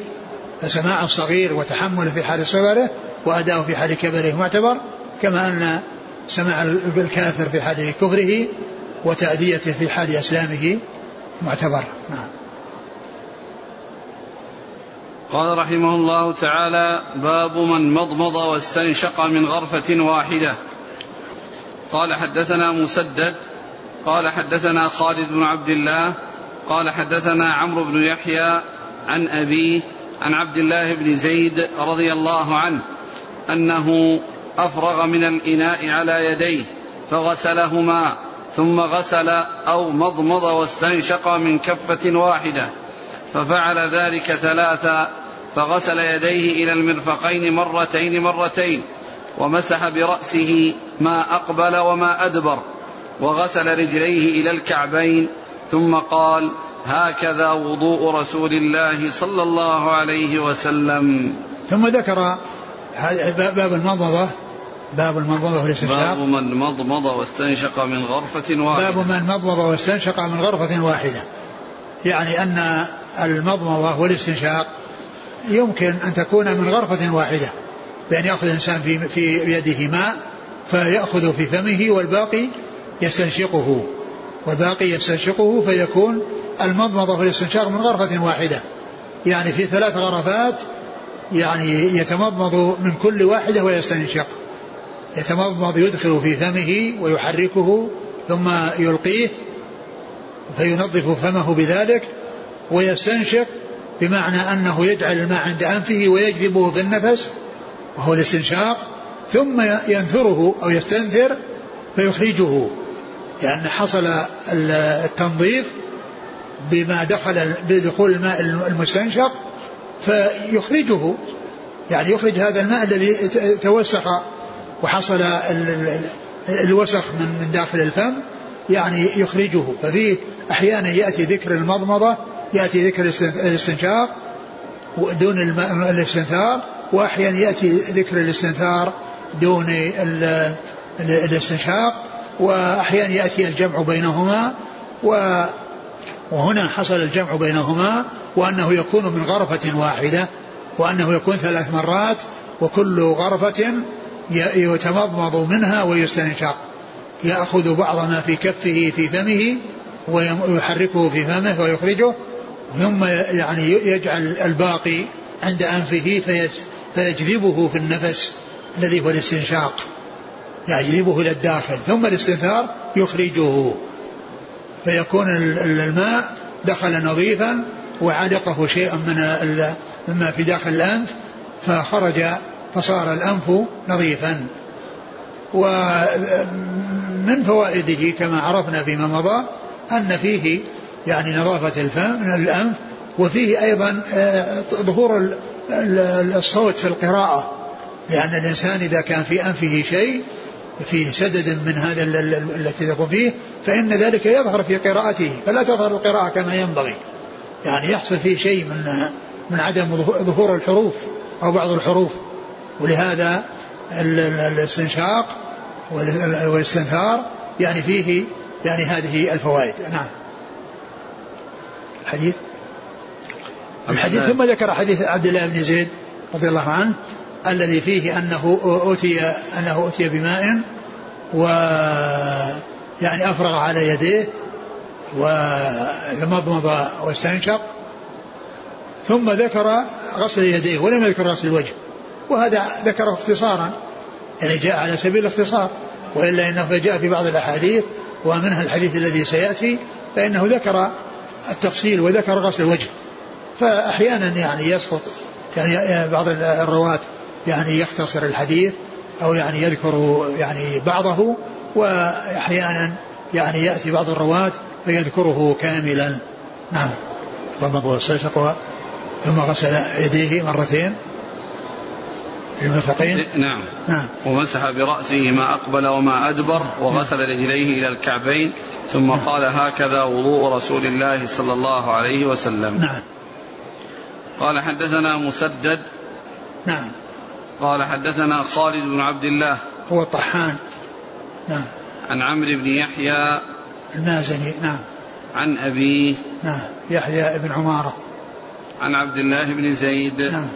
فسماع الصغير وتحمله في حال صغره وأداؤه في حال كبره معتبر كما أن سماع الكافر في حال كفره وتأديته في حال إسلامه معتبر. نعم. قال رحمه الله تعالى باب من مضمض واستنشق من غرفة واحدة. قال حدثنا مسدد قال حدثنا خالد بن عبد الله قال حدثنا عمرو بن يحيى عن أبيه عن عبد الله بن زيد رضي الله عنه أنه أفرغ من الإناء على يديه فغسلهما ثم غسل أو مضمض واستنشق من كفة واحدة ففعل ذلك ثلاثا فغسل يديه إلى المرفقين مرتين مرتين ومسح برأسه ما أقبل وما أدبر وغسل رجليه إلى الكعبين ثم قال هكذا وضوء رسول الله صلى الله عليه وسلم. ثم ذكر باب المضمضة باب المضمضة والاستنشاق باب من مضمض واستنشق من غرفة واحدة. باب من مضمض واستنشق من غرفة واحدة. يعني أن المضمضة والاستنشاق يمكن أن تكون من غرفة واحدة. بأن يأخذ الإنسان في, في يده ماء فيأخذ في فمه والباقي يستنشقه. والباقي يستنشقه فيكون المضمضة والاستنشاق من غرفة واحدة. يعني في ثلاث غرفات يعني يتمضمض من كل واحدة ويستنشق. يتمضمض يدخل في فمه ويحركه ثم يلقيه فينظف فمه بذلك ويستنشق بمعنى أنه يجعل الماء عند أنفه ويجذبه في النفس وهو الاستنشاق ثم ينثره أو يستنثر فيخرجه. لأن يعني حصل التنظيف بما دخل بدخول الماء المستنشق فيخرجه. يعني يخرج هذا الماء الذي توسخ وحصل الوسخ من داخل الفم يعني يخرجه. ففيه أحيانا يأتي ذكر المضمضة يأتي ذكر الاستنشاق دون الاستنثار وأحيانا يأتي ذكر الاستنثار دون الاستنشاق وأحيانا يأتي الجمع بينهما و وهنا حصل الجمع بينهما وأنه يكون من غرفة واحدة وأنه يكون ثلاث مرات وكل غرفة يتمضمض منها ويستنشق. يأخذ بعض ما في كفه في فمه ويحركه في فمه ويخرجه ثم يعني يجعل الباقي عند أنفه فيجذبه في النفس الذي هو الاستنشاق. يجذبه إلى الداخل ثم الاستنثار يخرجه. فيكون الماء دخل نظيفا وعلقه شيء من مما في داخل الأنف فخرج فصار الأنف نظيفا. ومن فوائده كما عرفنا فيما مضى أن فيه يعني نظافة الفم من الأنف وفيه أيضا آه، ظهور الصوت في القراءة. لأن الإنسان إذا كان في أنفه شيء فيه سدد من هذا التي تكون فيه فإن ذلك يظهر في قراءته. فلا تظهر القراءة كما ينبغي. يعني يحصل فيه شيء من من عدم ظهور الحروف أو بعض الحروف. ولهذا الاستنشاق والاستنثار يعني فيه يعني هذه الفوائد. نعم. الحديث الحديث ثم ذكر حديث عبد الله بن زيد رضي الله عنه الذي فيه أنه أوتي أنه أوتي بماء و يعني أفرغ على يديه ومضمض واستنشق. ثم ذكر غسل يديه ولم يذكر غسل الوجه. وهذا ذكره اختصارا. يعني جاء على سبيل الاختصار. وإلا إنه جاء في بعض الأحاديث. ومنها الحديث الذي سيأتي. فإنه ذكر التفصيل وذكر غسل الوجه. فأحيانا يعني يسقط يعني بعض الرواة يعني يختصر الحديث أو يعني يذكر يعني بعضه وأحيانا يعني يأتي بعض الرواة فيذكره كاملا. نعم. ضمض واستنشق ثم غسل يديه مرتين. المرفقين؟ نعم. نعم. ومسح برأسه ما أقبل وما أدبر وغسل رجليه إلى الكعبين ثم نعم. قال هكذا وضوء رسول الله صلى الله عليه وسلم. نعم. قال حدثنا مسدد. نعم. قال حدثنا خالد بن عبد الله. هو الطحان. نعم. عن عمرو بن يحيى. المازني. نعم. عن أبيه. نعم. يحيى بن عمارة. عن عبد الله بن زيد. نعم.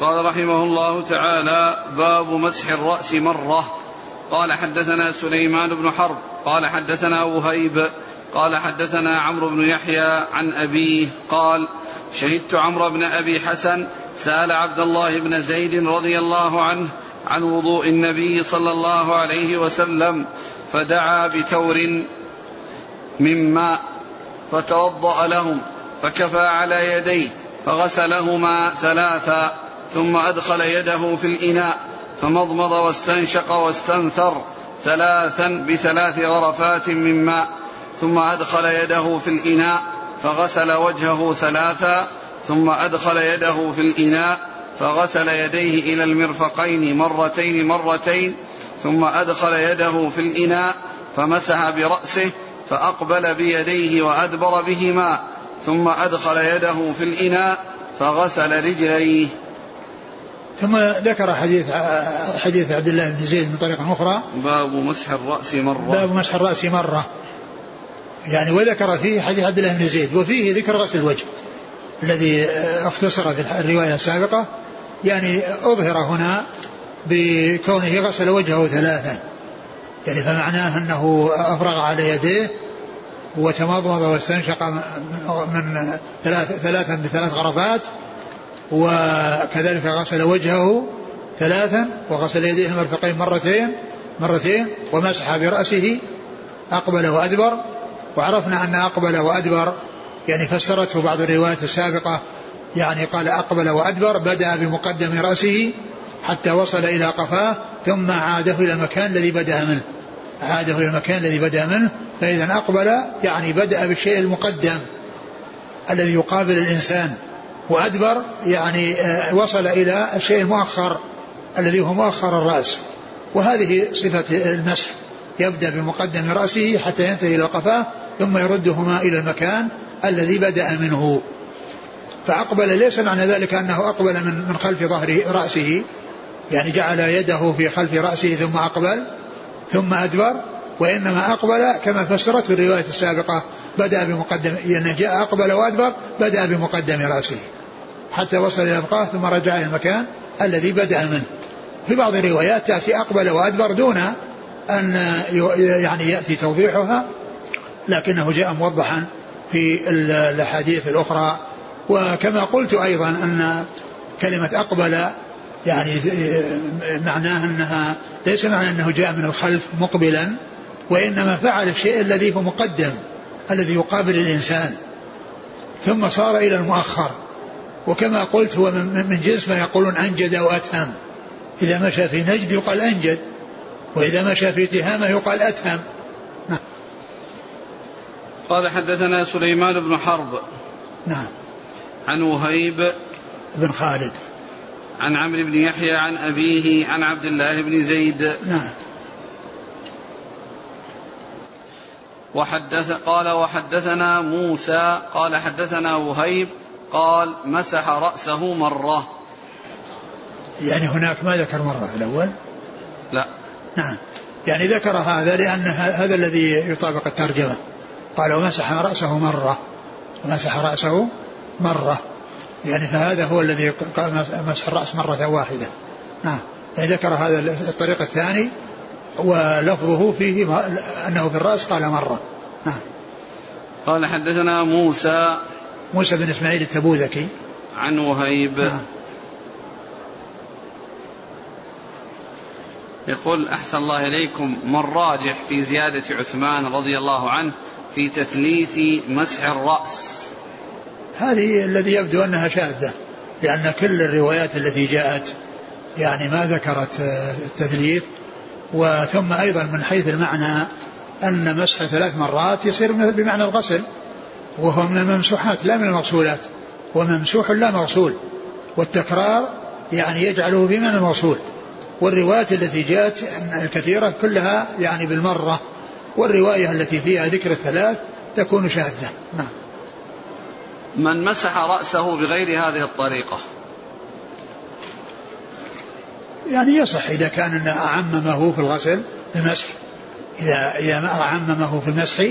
قال رحمه الله تعالى باب مسح الرأس مرة. قال حدثنا سليمان بن حرب قال حدثنا وهيب قال حدثنا عمرو بن يحيى عن أبيه قال شهدت عمرو بن أبي حسن سأل عبد الله بن زيد رضي الله عنه عن وضوء النبي صلى الله عليه وسلم فدعا بتور من ماء فتوضأ لهم فكفى على يديه فغسلهما ثلاثا. ثم أدخل يده في الإناء فمضمض واستنشق واستنثر ثلاثا بثلاث غرفات من ماء. ثم أدخل يده في الإناء فغسل وجهه ثلاثا. ثم أدخل يده في الإناء فغسل يديه إلى المرفقين مرتين مرتين. ثم أدخل يده في الإناء فمسح برأسه فأقبل بيديه وأدبر بهما. ثم أدخل يده في الإناء فغسل رجليه. ثم ذكر حديث حديث عبد الله بن زيد من طريقة أخرى. باب مسح الرأس مرة. باب مسح الرأس مرة. يعني وذكر فيه حديث عبد الله بن زيد وفيه ذكر غسل الوجه الذي اختصر في الرواية السابقة. يعني أظهر هنا بكونه غسل وجهه ثلاثا. يعني فمعناه أنه أفرغ على يديه وتمضمض واستنشق من ثلاث ثلاثا بثلاث غرفات. وكذلك غسل وجهه ثلاثا وغسل يديه المرفقين مرتين مرتين ومسح برأسه أقبل وأدبر. وعرفنا أن أقبل وأدبر يعني فسرته بعض الروايات السابقة يعني قال أقبل وأدبر بدأ بمقدم رأسه حتى وصل إلى قفاه ثم عاده إلى المكان الذي بدأ منه. عاده إلى المكان الذي بدأ منه فإذا أقبل يعني بدأ بالشيء المقدم الذي يقابل الإنسان. وأدبر يعني آه، وصل إلى الشيء المؤخر الذي هو مؤخر الرأس. وهذه صفة المسح. يبدأ بمقدم رأسه حتى ينتهي إلى قفاه ثم يردهما إلى المكان الذي بدأ منه. فأقبل ليس معنى ذلك أنه أقبل من من خلف ظهر رأسه. يعني جعل يده في خلف رأسه ثم أقبل ثم أدبر. وإنما أقبل كما فسرته الرواية السابقة بدأ بمقدم يعني جاء أقبل وأدبر بدأ بمقدم رأسه. حتى وصل إلى القاه ثم رجع إلى المكان الذي بدأ منه. في بعض الروايات تأتي أقبل وأدبر دون أن يعني يأتي توضيحها لكنه جاء موضحا في الأحاديث الأخرى. وكما قلت أيضا أن كلمة أقبل يعني معناها أنها ليس معنى أنه جاء من الخلف مقبلا. وإنما فعل الشيء الذي هو مقدم الذي يقابل الإنسان. ثم صار إلى المؤخر. وكما قلت هو من جنس ما يقولون أنجد أو أتهم. إذا مشى في نجد يقال أنجد وإذا مشى في تهامة يقال أتهم. نعم قال حدثنا سليمان بن حرب. نعم. عن وهيب بن خالد. عن عمرو بن يحيى عن أبيه عن عبد الله بن زيد. نعم. وحدث قال وحدثنا موسى قال حدثنا وهيب قال مسح رأسه مرة. يعني هناك ما ذكر مرة في الأول؟ لا. نعم. يعني ذكر هذا لأن هذا الذي يطابق الترجمة. قال ومسح رأسه مرة. مسح رأسه مرة. يعني فهذا هو الذي قال مسح الرأس مرة واحدة. نعم. يعني ذكر هذا الطريق الثاني ولفظه فيه أنه في الرأس قال مرة. نعم. قال حدثنا موسى موسى بن إسماعيل التبوذكي. عن وهيب. نعم. يقول أحسن الله إليكم من راجح في زيادة عثمان رضي الله عنه في تثليث مسح الرأس؟ هذه الذي يبدو أنها شاذة لأن كل الروايات التي جاءت يعني ما ذكرت التثليث وثم أيضا من حيث المعنى أن مسح ثلاث مرات يصير بمعنى الغسل وهو من الممسوحات لا من المغسولات. وممسوح لا مغسول. والتكرار يعني يجعله بمعنى المغسول. والروايات التي جاءت الكثيرة كلها يعني بالمرة. والرواية التي فيها ذكر الثلاث تكون شاذة. نعم. من مسح رأسه بغير هذه الطريقة. يعني يصح إذا كان أعممه في الغسل المسح. إذا إذا أعممه في المسح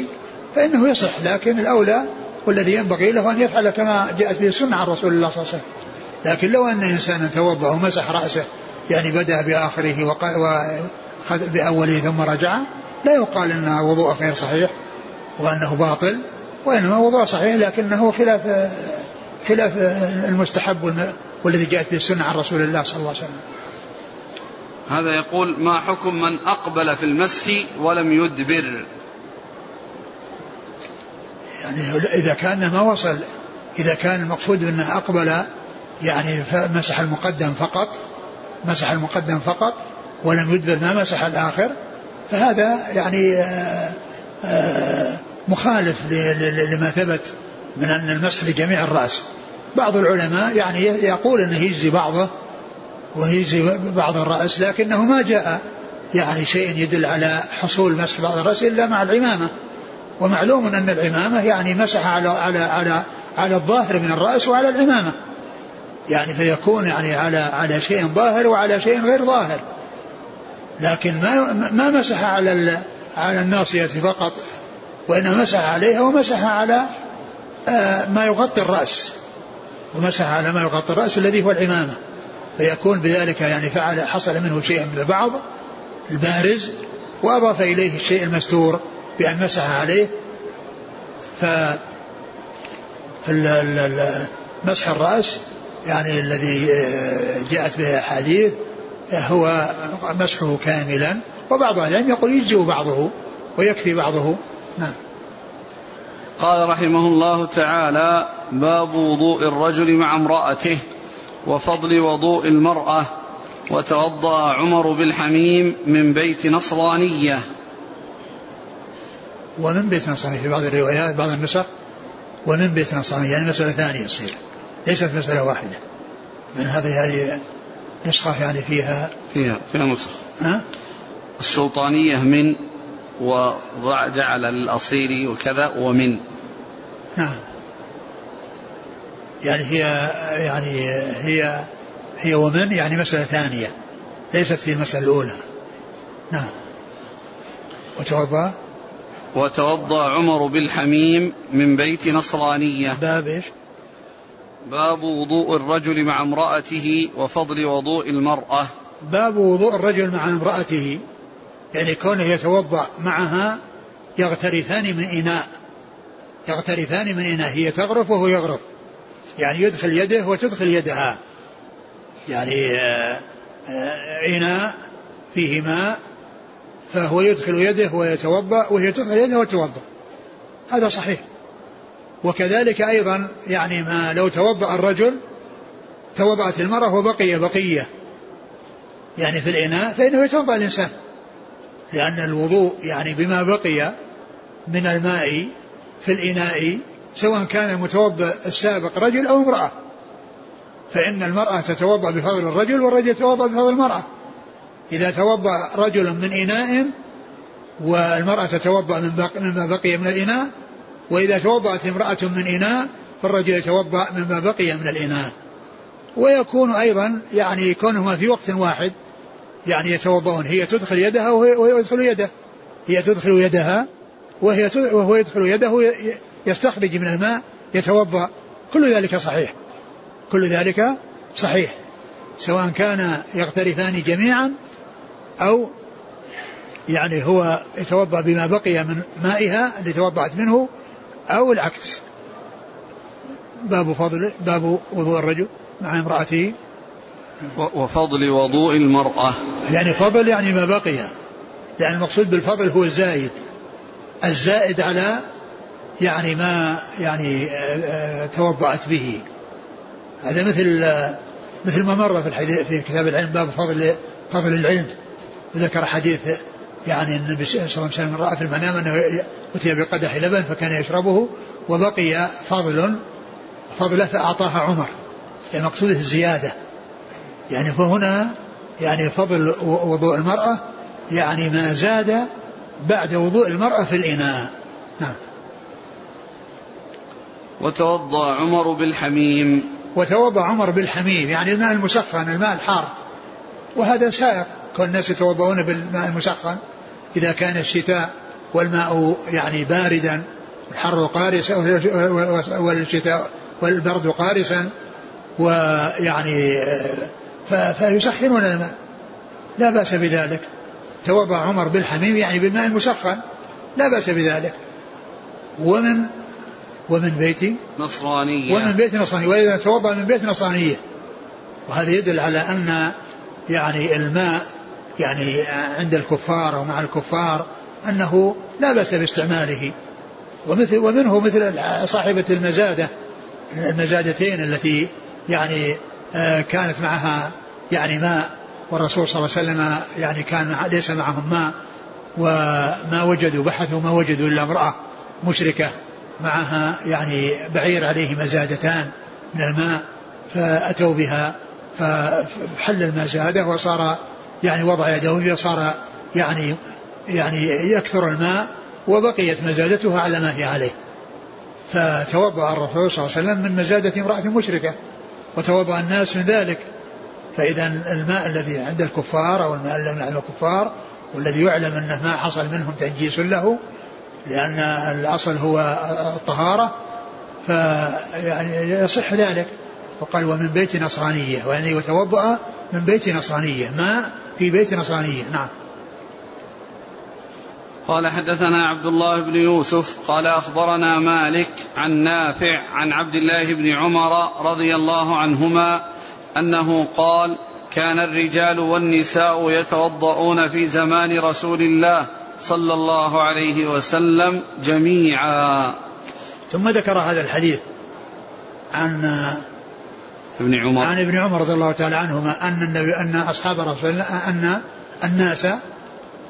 فإنه يصح لكن الأولى والذي ينبغي له أن يفعل كما جاءت به السنة عن رسول الله صلى الله عليه وسلم. لكن لو أن إنسانا توضأ ومسح رأسه يعني بدأ بآخره وأخذ بأوله ثم رجع لا يقال أن وضوء غير صحيح وأنه باطل وإنما وضوء صحيح لكنه خلاف خلاف المستحب والذي جاءت به السنة عن رسول الله صلى الله عليه وسلم. هذا يقول ما حكم من أقبل في المسح ولم يدبر. يعني إذا كان ما وصل إذا كان المقصود أنه أقبل يعني مسح المقدم فقط مسح المقدم فقط ولم يدبر ما مسح الآخر فهذا يعني آآ آآ مخالف لما ثبت من أن المسح لجميع الرأس. بعض العلماء يعني يقول أنه يجزي بعضه ويجزي بعض الرأس لكنه ما جاء يعني شيء يدل على حصول مسح بعض الرأس إلا مع العمامة. ومعلوم أن العمامة يعني مسح على على على على الظاهر من الرأس وعلى العمامة. يعني فيكون يعني على على شيء ظاهر وعلى شيء غير ظاهر. لكن ما ما مسح على على الناصية فقط وإنما مسح عليها ومسح على آه، ما يغطي الرأس. ومسح على ما يغطي الرأس الذي هو العمامة. فيكون بذلك يعني فعل حصل منه شيء من البعض البارز وأضاف إليه الشيء المستور بأن مسح عليه. ف مسح الرأس يعني الذي آه، جاءت به أحاديث هو مسحه كاملا وبعض أهل العلم يقول يجزئ بعضه ويكفي بعضه. نعم. قال رحمه الله تعالى باب وضوء الرجل مع امرأته. وفضل وضوء المرأة وتوضأ عمر بالحميم من بيت نصرانية. ومن بيت نصرانية في بعض الروايات بعض النسخ ومن بيت نصرانية يعني مسألة ثانية تصير ليست مسألة واحدة. من هذه هذه نسخة يعني فيها فيها فيها نسخ. ها؟ السلطانية من وجعل الأصيل وكذا ومن. نعم. يعني هي يعني هي هي ومن يعني مسألة ثانية ليست في المسألة الأولى. نعم. وتوضأ؟ وتوضأ عمر بالحميم من بيت نصرانية. باب إيش؟ باب وضوء الرجل مع امرأته وفضل وضوء المرأة. باب وضوء الرجل مع امرأته يعني كونه يتوضأ معها يغترفان من إناء يغترفان من إناء هي تغرف وهو يغرف. يعني يدخل يده وتدخل يدها. يعني آه، آه، إناء فيه ماء فهو يدخل يده ويتوضأ وهي تدخل يده وتتوضأ. هذا صحيح. وكذلك أيضا يعني ما لو توضأ الرجل توضأت المرأة وبقي بقية. يعني في الإناء فإنه يتوضأ الإنسان. لأن الوضوء يعني بما بقي من الماء في الإناء سواء كان المتوضأ السابق رجل أو امرأة. فإن المرأة تتوضأ بفضل الرجل والرجل يتوضأ بفضل المرأة. إذا توضأ رجل من إناء والمرأة تتوضأ من مما بقي من الإناء وإذا توضأت امرأة من إناء فالرجل يتوضأ مما بقي من الإناء. ويكون أيضا يعني كونهما في وقت واحد يعني يتوضأون هي تدخل يدها وهو يدخل يده. هي تدخل يدها وهي وهو يدخل يده يستخرج من الماء يتوضأ. كل ذلك صحيح. كل ذلك صحيح. سواء كان يغترفان جميعا أو يعني هو يتوضأ بما بقي من مائها اللي توضأت منه أو العكس. باب فضل باب وضوء الرجل مع امرأته. وفضل وضوء المرأة. يعني فضل يعني ما بقي. يعني المقصود بالفضل هو الزائد الزائد على يعني ما يعني آه، آه، توضأت به. هذا مثل مثل ما مر في الحديث في كتاب العلم باب فضل فضل العلم. وذكر حديث يعني النبي صلى الله عليه وسلم رأى في المنام أنه أتي بقدح لبن فكان يشربه وبقي فضل فضله فأعطاها عمر. يعني الزيادة. يعني فهنا يعني فضل وضوء المرأة يعني ما زاد بعد وضوء المرأة في الإناء. وتوضأ عمر بالحميم. وتوضأ عمر بالحميم يعني الماء المسخن الماء الحار. وهذا سائق. كل الناس يتوضؤون بالماء المسخن. إذا كان الشتاء والماء يعني باردا الحر قارسا والشتاء والبرد قارسا ويعني فيسخنون الماء. لا بأس بذلك. توضأ عمر بالحميم يعني بالماء المسخن. لا بأس بذلك. ومن ومن بيت نصرانية. ومن بيت نصرانية. وإذا توضأ من بيت نصرانية. وهذا يدل على أن يعني الماء يعني عند الكفار أو مع الكفار أنه لا بأس باستعماله. ومثل ومنه مثل صاحبة المزادة المزادتين التي يعني آه، كانت معها يعني ماء والرسول صلى الله عليه وسلم يعني كان ليس معهم ماء وما وجدوا بحثوا ما وجدوا إلا امرأة مشركة. معها يعني بعير عليه مزادتان من الماء فأتوا بها فحل المزادة وصار يعني وضع يده وصار يعني يعني يكثر الماء وبقيت مزادتها على ما هي عليه. فتوضأ الرسول صلى الله عليه وسلم من مزادة امرأة مشركة وتوضأ الناس من ذلك. فإذا الماء الذي عند الكفار أو الماء الذي عند الكفار والذي يعلم أنه ما حصل منهم تنجيس له لأن الأصل هو الطهارة فيعني يصح ذلك. وقال ومن بيت نصرانية. ويعني يتوضأ من بيت نصرانية ماء في بيت نصرانية. نعم. قال حدثنا عبد الله بن يوسف قال أخبرنا مالك عن نافع عن عبد الله بن عمر رضي الله عنهما أنه قال كان الرجال والنساء يتوضؤون في زمان رسول الله صلى الله عليه وسلم جميعا. ثم ذكر هذا الحديث عن ابن عمر. عن ابن عمر رضي الله تعالى عنهما أن النبي أن أصحاب رسول الله أن الناس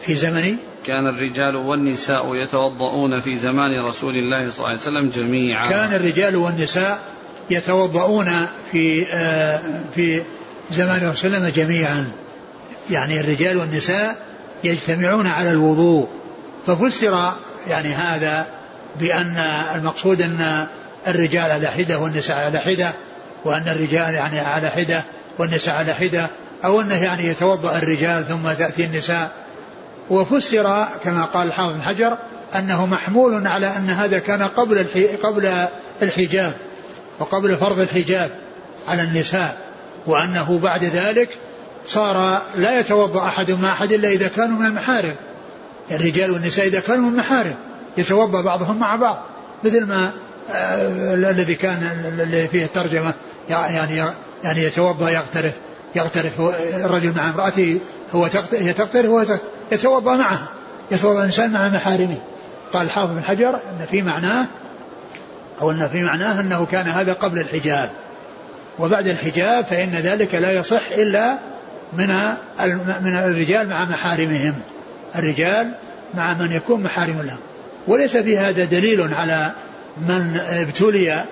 في زمن كان الرجال والنساء يتوضؤون في زمان رسول الله صلى الله عليه وسلم جميعا. كان الرجال والنساء يتوضؤون في آه، في زمان رسول الله جميعا. يعني الرجال والنساء يجتمعون على الوضوء. ففسر يعني هذا بأن المقصود أن الرجال على حدة والنساء على حدة وأن الرجال يعني على حدة والنساء على حدة أو أنه يعني يتوضأ الرجال ثم تأتي النساء. وفسر كما قال الحافظ بن حجر أنه محمول على أن هذا كان قبل قبل الحجاب وقبل فرض الحجاب على النساء وأنه بعد ذلك صار لا يتوضأ أحد مع أحد إلا إذا كانوا من المحارم. الرجال والنساء إذا كانوا من المحارم. يتوضأ بعضهم مع بعض. مثل ما آه الذي كان الذي فيه الترجمة يعني يعني يتوضأ يغترف يغترف الرجل مع امرأته هو هي تغترف هو يتوضأ معها. يتوضأ الإنسان مع محارمه. قال الحافظ بن حجر أن في معناه أو أن في معناه أنه كان هذا قبل الحجاب. وبعد الحجاب فإن ذلك لا يصح إلا من من الرجال مع محارمهم. الرجال مع من يكون محارم لهم. وليس في هذا دليل على من ابتلي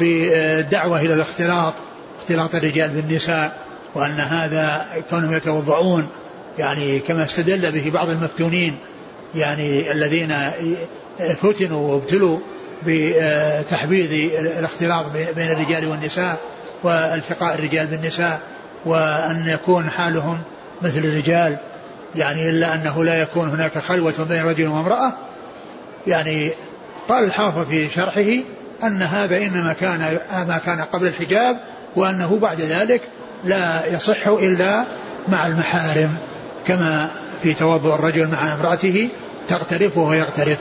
بالدعوة إلى الاختلاط اختلاط الرجال بالنساء وأن هذا كونهم يتوضؤون. يعني كما استدل به بعض المفتونين يعني الذين فتنوا وابتلوا بتحبيذ الاختلاط بين الرجال والنساء والتقاء الرجال بالنساء. وأن يكون حالهم مثل الرجال يعني إلا أنه لا يكون هناك خلوة بين رجل وامرأة. يعني قال الحافظ في شرحه أن هذا إنما كان ما كان قبل الحجاب وأنه بعد ذلك لا يصح إلا مع المحارم كما في توضؤ الرجل مع امرأته تغترف وهو يغترف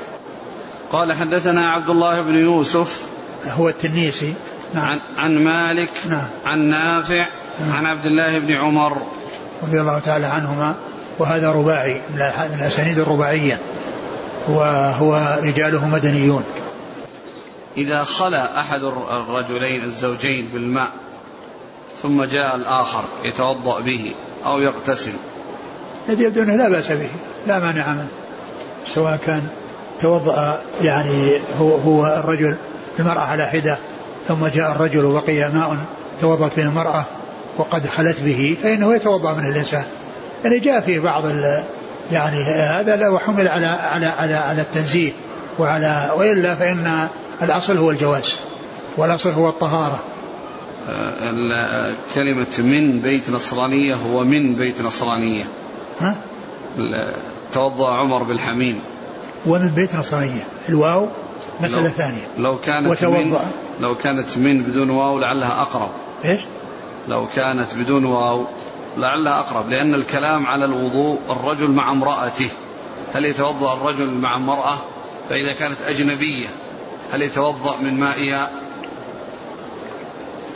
قال حدثنا عبد الله بن يوسف. هو التنيسي. نعم. عن, عن مالك نعم. عن نافع نعم. عن عبد الله بن عمر رضي الله تعالى عنهما وهذا رباعي من الأسانيد الرباعية وهو رجاله مدنيون إذا خلا أحد الرجلين الزوجين بالماء ثم جاء الآخر يتوضأ به أو يغتسل الذي يبدو أنه لا بأس به لا مانع منه سواء كان توضأ يعني هو, هو الرجل المرأة على حدة ثم جاء الرجل وبقي ماء توضأت به المرأة وقد خلت به فإنه يتوضأ منه الإنسان. يعني جاء في بعض يعني هذا لو حمل على على على على التنزيه وعلى وإلا فإن الأصل هو الجواز والأصل هو الطهارة. كلمة من بيت نصرانية هو من بيت نصرانية. ها؟ توضأ عمر بالحميم ومن بيت نصرانية. الواو مسألة ثانية. لو كانت وتوضأ. من لو كانت من بدون واو لعلها أقرب. إيش؟ لو كانت بدون واو لعلها أقرب لأن الكلام على الوضوء الرجل مع امرأته. هل يتوضأ الرجل مع امرأة؟ فإذا كانت أجنبية هل يتوضأ من مائها؟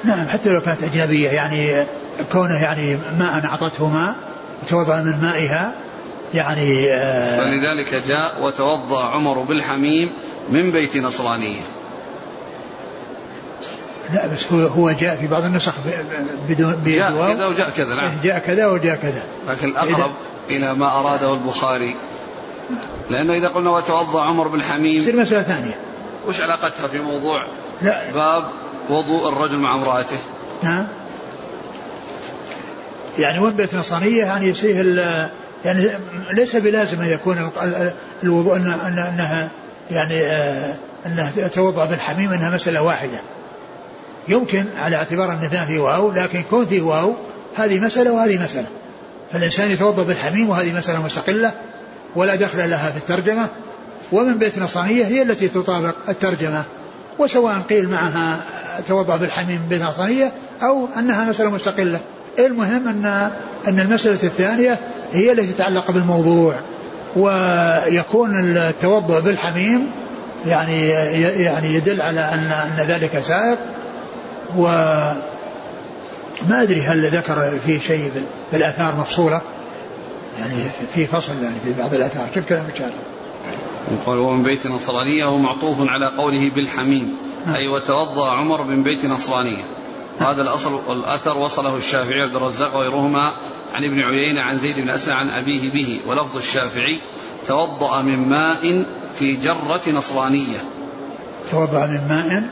نعم حتى لو كانت أجنبية يعني كونه يعني ماء أعطته ماء يتوضأ من مائها يعني آه فلذلك جاء وتوضأ عمر بالحميم من بيت نصرانية. لا بس هو هو جاء في بعض النسخ بدون جاء كذا وجاء كذا نعم. جاء كذا وجاء كذا. لكن الأقرب إلى ما أراده البخاري. لأنه إذا قلنا وتوضأ عمر بالحميم تصير مسألة ثانية. وش علاقتها في موضوع لا. باب وضوء الرجل مع امرأته؟ نعم يعني وين بيت نصرانية يعني يصير يعني ليس بلازم أن يكون الوضوء أنها يعني آه، أنها توضأ بالحميم أنها مسألة واحدة. يمكن على اعتبار أن في واو لكن كون في واو هذه مسألة وهذه مسألة. فالإنسان يتوضأ بالحميم وهذه مسألة مستقلة ولا دخل لها في الترجمة. ومن بيت نصرانية هي التي تطابق الترجمة وسواء قيل معها توضأ بالحميم بيت نصرانية أو أنها مسألة مستقلة. المهم أن أن المسألة الثانية هي التي تتعلق بالموضوع ويكون التوضؤ بالحميم يعني يعني يدل على ان أن ذلك سائق. و ما أدري هل ذكر في شيء بالآثار مفصولة. يعني في فصل يعني في بعض الآثار. شوف كلام الشارع قال ومن بيت نصرانية هو معطوف على قوله بالحميم. نعم. أي وتوضأ عمر من بيت نصرانية. هذا الأصل الأثر وصله الشافعي عبد الرزاق وغيرهما عن ابن عيينة عن زيد بن أسلم عن أبيه به. ولفظ الشافعي توضأ من ماء في جرة نصرانية. توضأ من ماء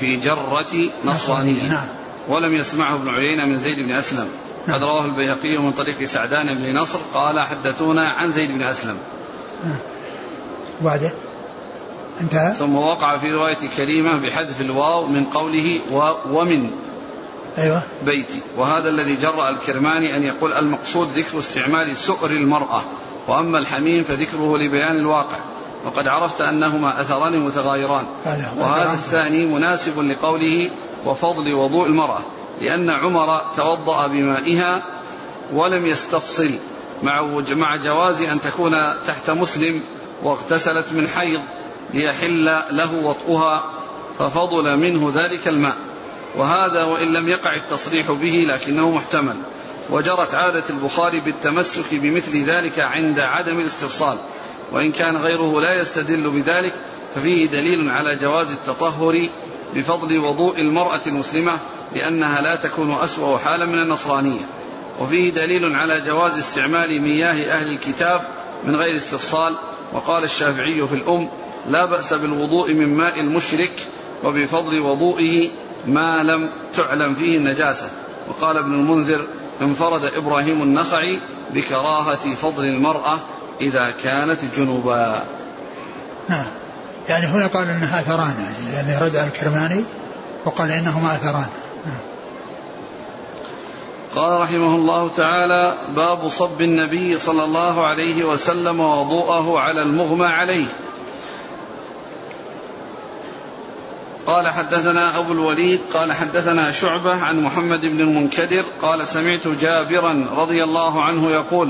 في جرة نصرانية. نعم. ولم يسمعه ابن عيينة من زيد بن أسلم. نعم. قد رواه البيهقي من طريق سعدان بن نصر قال حدثونا عن زيد بن أسلم. نعم. وبعده انتهى. ثم وقع في رواية كريمة بحذف الواو من قوله و ومن أيوة. بيتي. وهذا الذي جرأ الكرماني أن يقول المقصود ذكر استعمال سؤر المرأة وأما الحميم فذكره لبيان الواقع. وقد عرفت أنهما أثران متغايران. وهذا الثاني مناسب لقوله وفضل وضوء المرأة لأن عمر توضأ بمائها ولم يستفصل مع مع جواز أن تكون تحت مسلم واغتسلت من حيض ليحل له وطئها ففضل منه ذلك الماء. وهذا وإن لم يقع التصريح به لكنه محتمل. وجرت عادة البخاري بالتمسك بمثل ذلك عند عدم الاستفصال. وإن كان غيره لا يستدل بذلك ففيه دليل على جواز التطهر بفضل وضوء المرأة المسلمة لأنها لا تكون أسوأ حالا من النصرانية. وفيه دليل على جواز استعمال مياه أهل الكتاب من غير استفصال. وقال الشافعي في الأم لا بأس بالوضوء من ماء المشرك وبفضل وضوئه ما لم تعلم فيه النجاسة. وقال ابن المنذر انفرد إبراهيم النخعي بكراهة فضل المرأة إذا كانت جنوبا. نعم. يعني هنا قال إنها أثران يعني, يعني رد الكرماني وقال إنهما أثران. نعم. قال رحمه الله تعالى باب صب النبي صلى الله عليه وسلم وضوءه على المغمى عليه. قال حدثنا أبو الوليد قال حدثنا شعبة عن محمد بن المنكدر قال سمعت جابرا رضي الله عنه يقول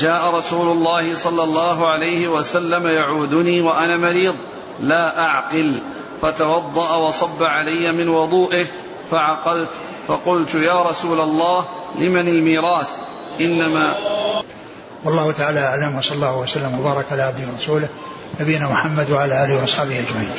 جاء رسول الله صلى الله عليه وسلم يعودني وأنا مريض لا أعقل. فتوضأ وصب علي من وضوئه فعقلت فقلت يا رسول الله لمن الميراث؟ إنما والله تعالى أعلم وصلى الله وسلم وبارك على عبده ورسوله نبينا محمد وعلى آله وأصحابه أجمعين.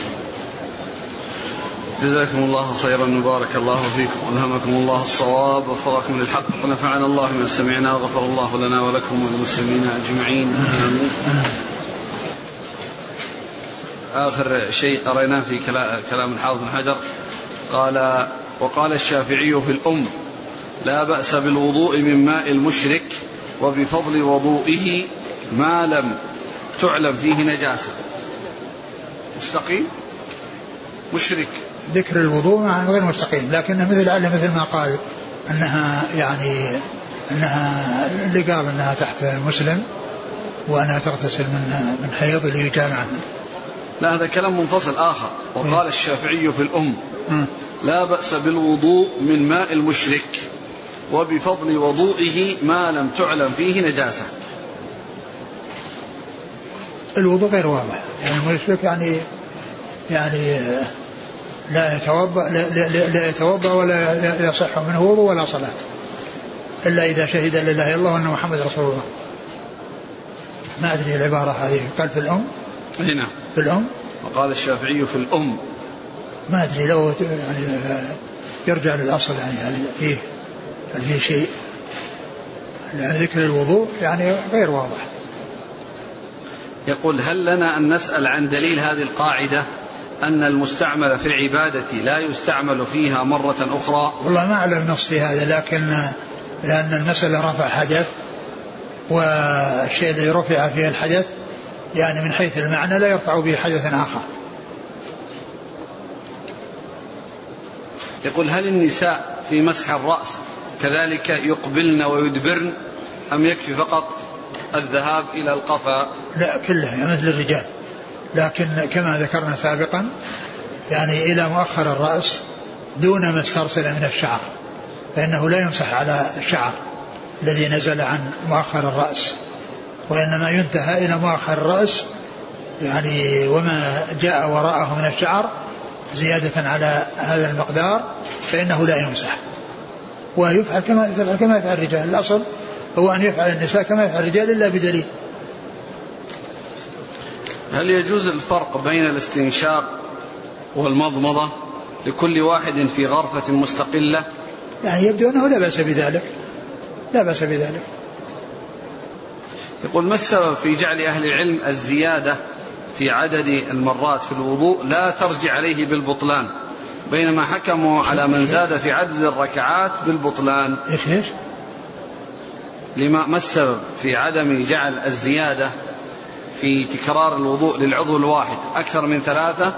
جزاكم الله خيرا وبارك الله فيكم ألهمكم الله الصواب ووفقكم للحق ونفعنا الله بما سمعنا وغفر الله لنا ولكم وللمسلمين أجمعين. آمين آخر شيء قريناه في كلام الحافظ بن حجر. قال وقال الشافعي في الأم لا بأس بالوضوء من ماء المشرك وبفضل وضوئه ما لم تعلم فيه نجاسة. مستقيم؟ مشرك. ذكر الوضوء غير مستقيم لكنه مثل لعله مثل ما قال أنها يعني أنها اللي قال أنها تحت مسلم وأنها تغتسل من من حيض اللي يجامعها لا هذا كلام منفصل آخر. وقال الشافعي في الأم لا بأس بالوضوء من ماء المشرك وبفضل وضوئه ما لم تعلم فيه نجاسة. الوضوء غير واضح يعني المشرك يعني يعني لا يتوضأ لا, لا, لا يتوضأ ولا يصح منه وضوء ولا صلاة. إلا إذا شهد لا إله إلا الله وأن محمد رسول الله. ما أدري العبارة هذه. قال في الأم؟ أي نعم. في الأم؟ وقال الشافعي في الأم. ما أدري لو يعني يرجع للأصل يعني هل فيه هل فيه شيء؟ لأن ذكر الوضوء يعني غير واضح. يقول هل لنا أن نسأل عن دليل هذه القاعدة؟ أن المستعمل في العبادة لا يستعمل فيها مرة أخرى. والله ما أعلم نص في هذا لكن لأن المسألة رفع حدث والشيء الذي رفع فيه الحدث يعني من حيث المعنى لا يرفع به حدث آخر. يقول هل النساء في مسح الرأس كذلك يقبلن ويدبرن أم يكفي فقط الذهاب إلى القفا؟ لا كلها مثل الرجال. لكن كما ذكرنا سابقا يعني إلى مؤخر الرأس دون ما استرسل من الشعر فإنه لا يمسح على الشعر الذي نزل عن مؤخر الرأس وإنما ينتهى إلى مؤخر الرأس يعني وما جاء وراءه من الشعر زيادة على هذا المقدار فإنه لا يمسح. ويفعل كما يفعل كما يفعل الرجال الأصل هو أن يفعل النساء كما يفعل الرجال إلا بدليل. هل يجوز الفرق بين الاستنشاق والمضمضة لكل واحد في غرفة مستقلة؟ يعني يبدو أنه لا بأس بذلك. لا بأس بذلك. يقول ما السبب في جعل أهل العلم الزيادة في عدد المرات في الوضوء لا ترجع عليه بالبطلان؟ بينما حكموا على من زاد في عدد الركعات بالبطلان. إيش؟ لما ما السبب في عدم جعل الزيادة في تكرار الوضوء للعضو الواحد. أكثر من ثلاثة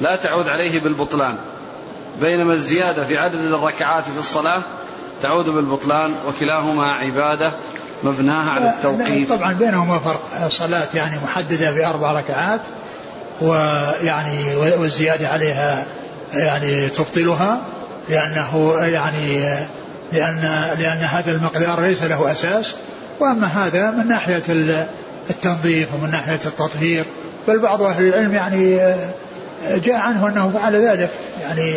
لا تعود عليه بالبطلان. بينما الزيادة في عدد الركعات في الصلاة تعود بالبطلان وكلاهما عبادة مبناها على التوقيف. طبعا بينهما فرق. صلاة يعني محددة بأربع ركعات ويعني والزيادة عليها يعني تبطلها لأنه يعني لأن لأن هذا المقدار ليس له أساس. وأما هذا من ناحية التنظيف ومن ناحية التطهير بل بعض أهل العلم يعني جاء عنه أنه فعل ذلك يعني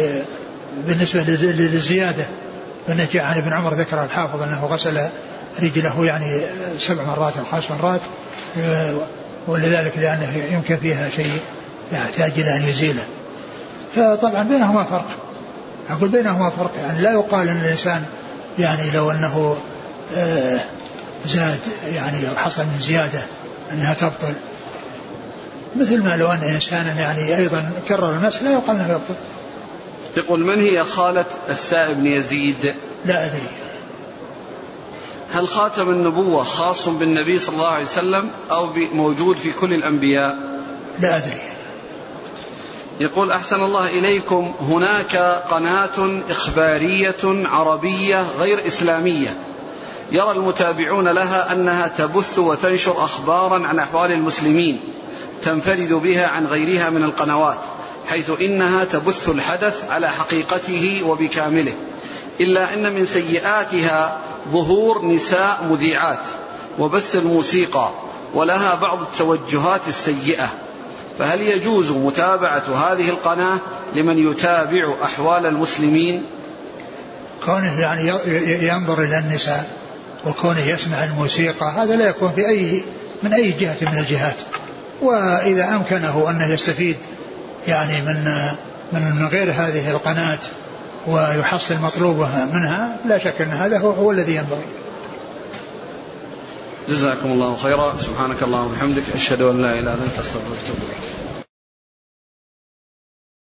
بالنسبة للزيادة. فإنه جاء عن ابن عمر ذكر الحافظ أنه غسل رجله يعني سبع مرات أو خمس مرات ولذلك لأنه يمكن فيها شيء يحتاج إلى أن يزيله. فطبعا بينهما فرق. أقول بينهما فرق يعني لا يقال أن الإنسان يعني لو أنه آه، زاد يعني حصل من زيادة أنها تبطل. مثل ما لو أن إنسانا يعني أيضا كرر المسح لا يقال أنه يبطل. يقول من هي خالة السائب بن يزيد؟ لا أدري. هل خاتم النبوة خاص بالنبي صلى الله عليه وسلم أو موجود في كل الأنبياء؟ لا أدري. يقول أحسن الله إليكم هناك قناة إخبارية عربية غير إسلامية. يرى المتابعون لها أنها تبث وتنشر أخبارا عن أحوال المسلمين تنفرد بها عن غيرها من القنوات حيث إنها تبث الحدث على حقيقته وبكامله إلا أن من سيئاتها ظهور نساء مذيعات وبث الموسيقى ولها بعض التوجهات السيئة. فهل يجوز متابعة هذه القناة لمن يتابع أحوال المسلمين؟ كونه يعني ينظر إلى النساء. وكونه يسمع الموسيقى هذا لا يكون في أي من أي جهة من الجهات. وإذا أمكنه أن يستفيد يعني من من غير هذه القناة ويحصل مطلوبه منها لا شك أن هذا هو, هو الذي ينبغي. جزاكم الله خيرا. سبحانك اللهم وبحمدك أشهد أن لا إله إلا أنت أستغفرك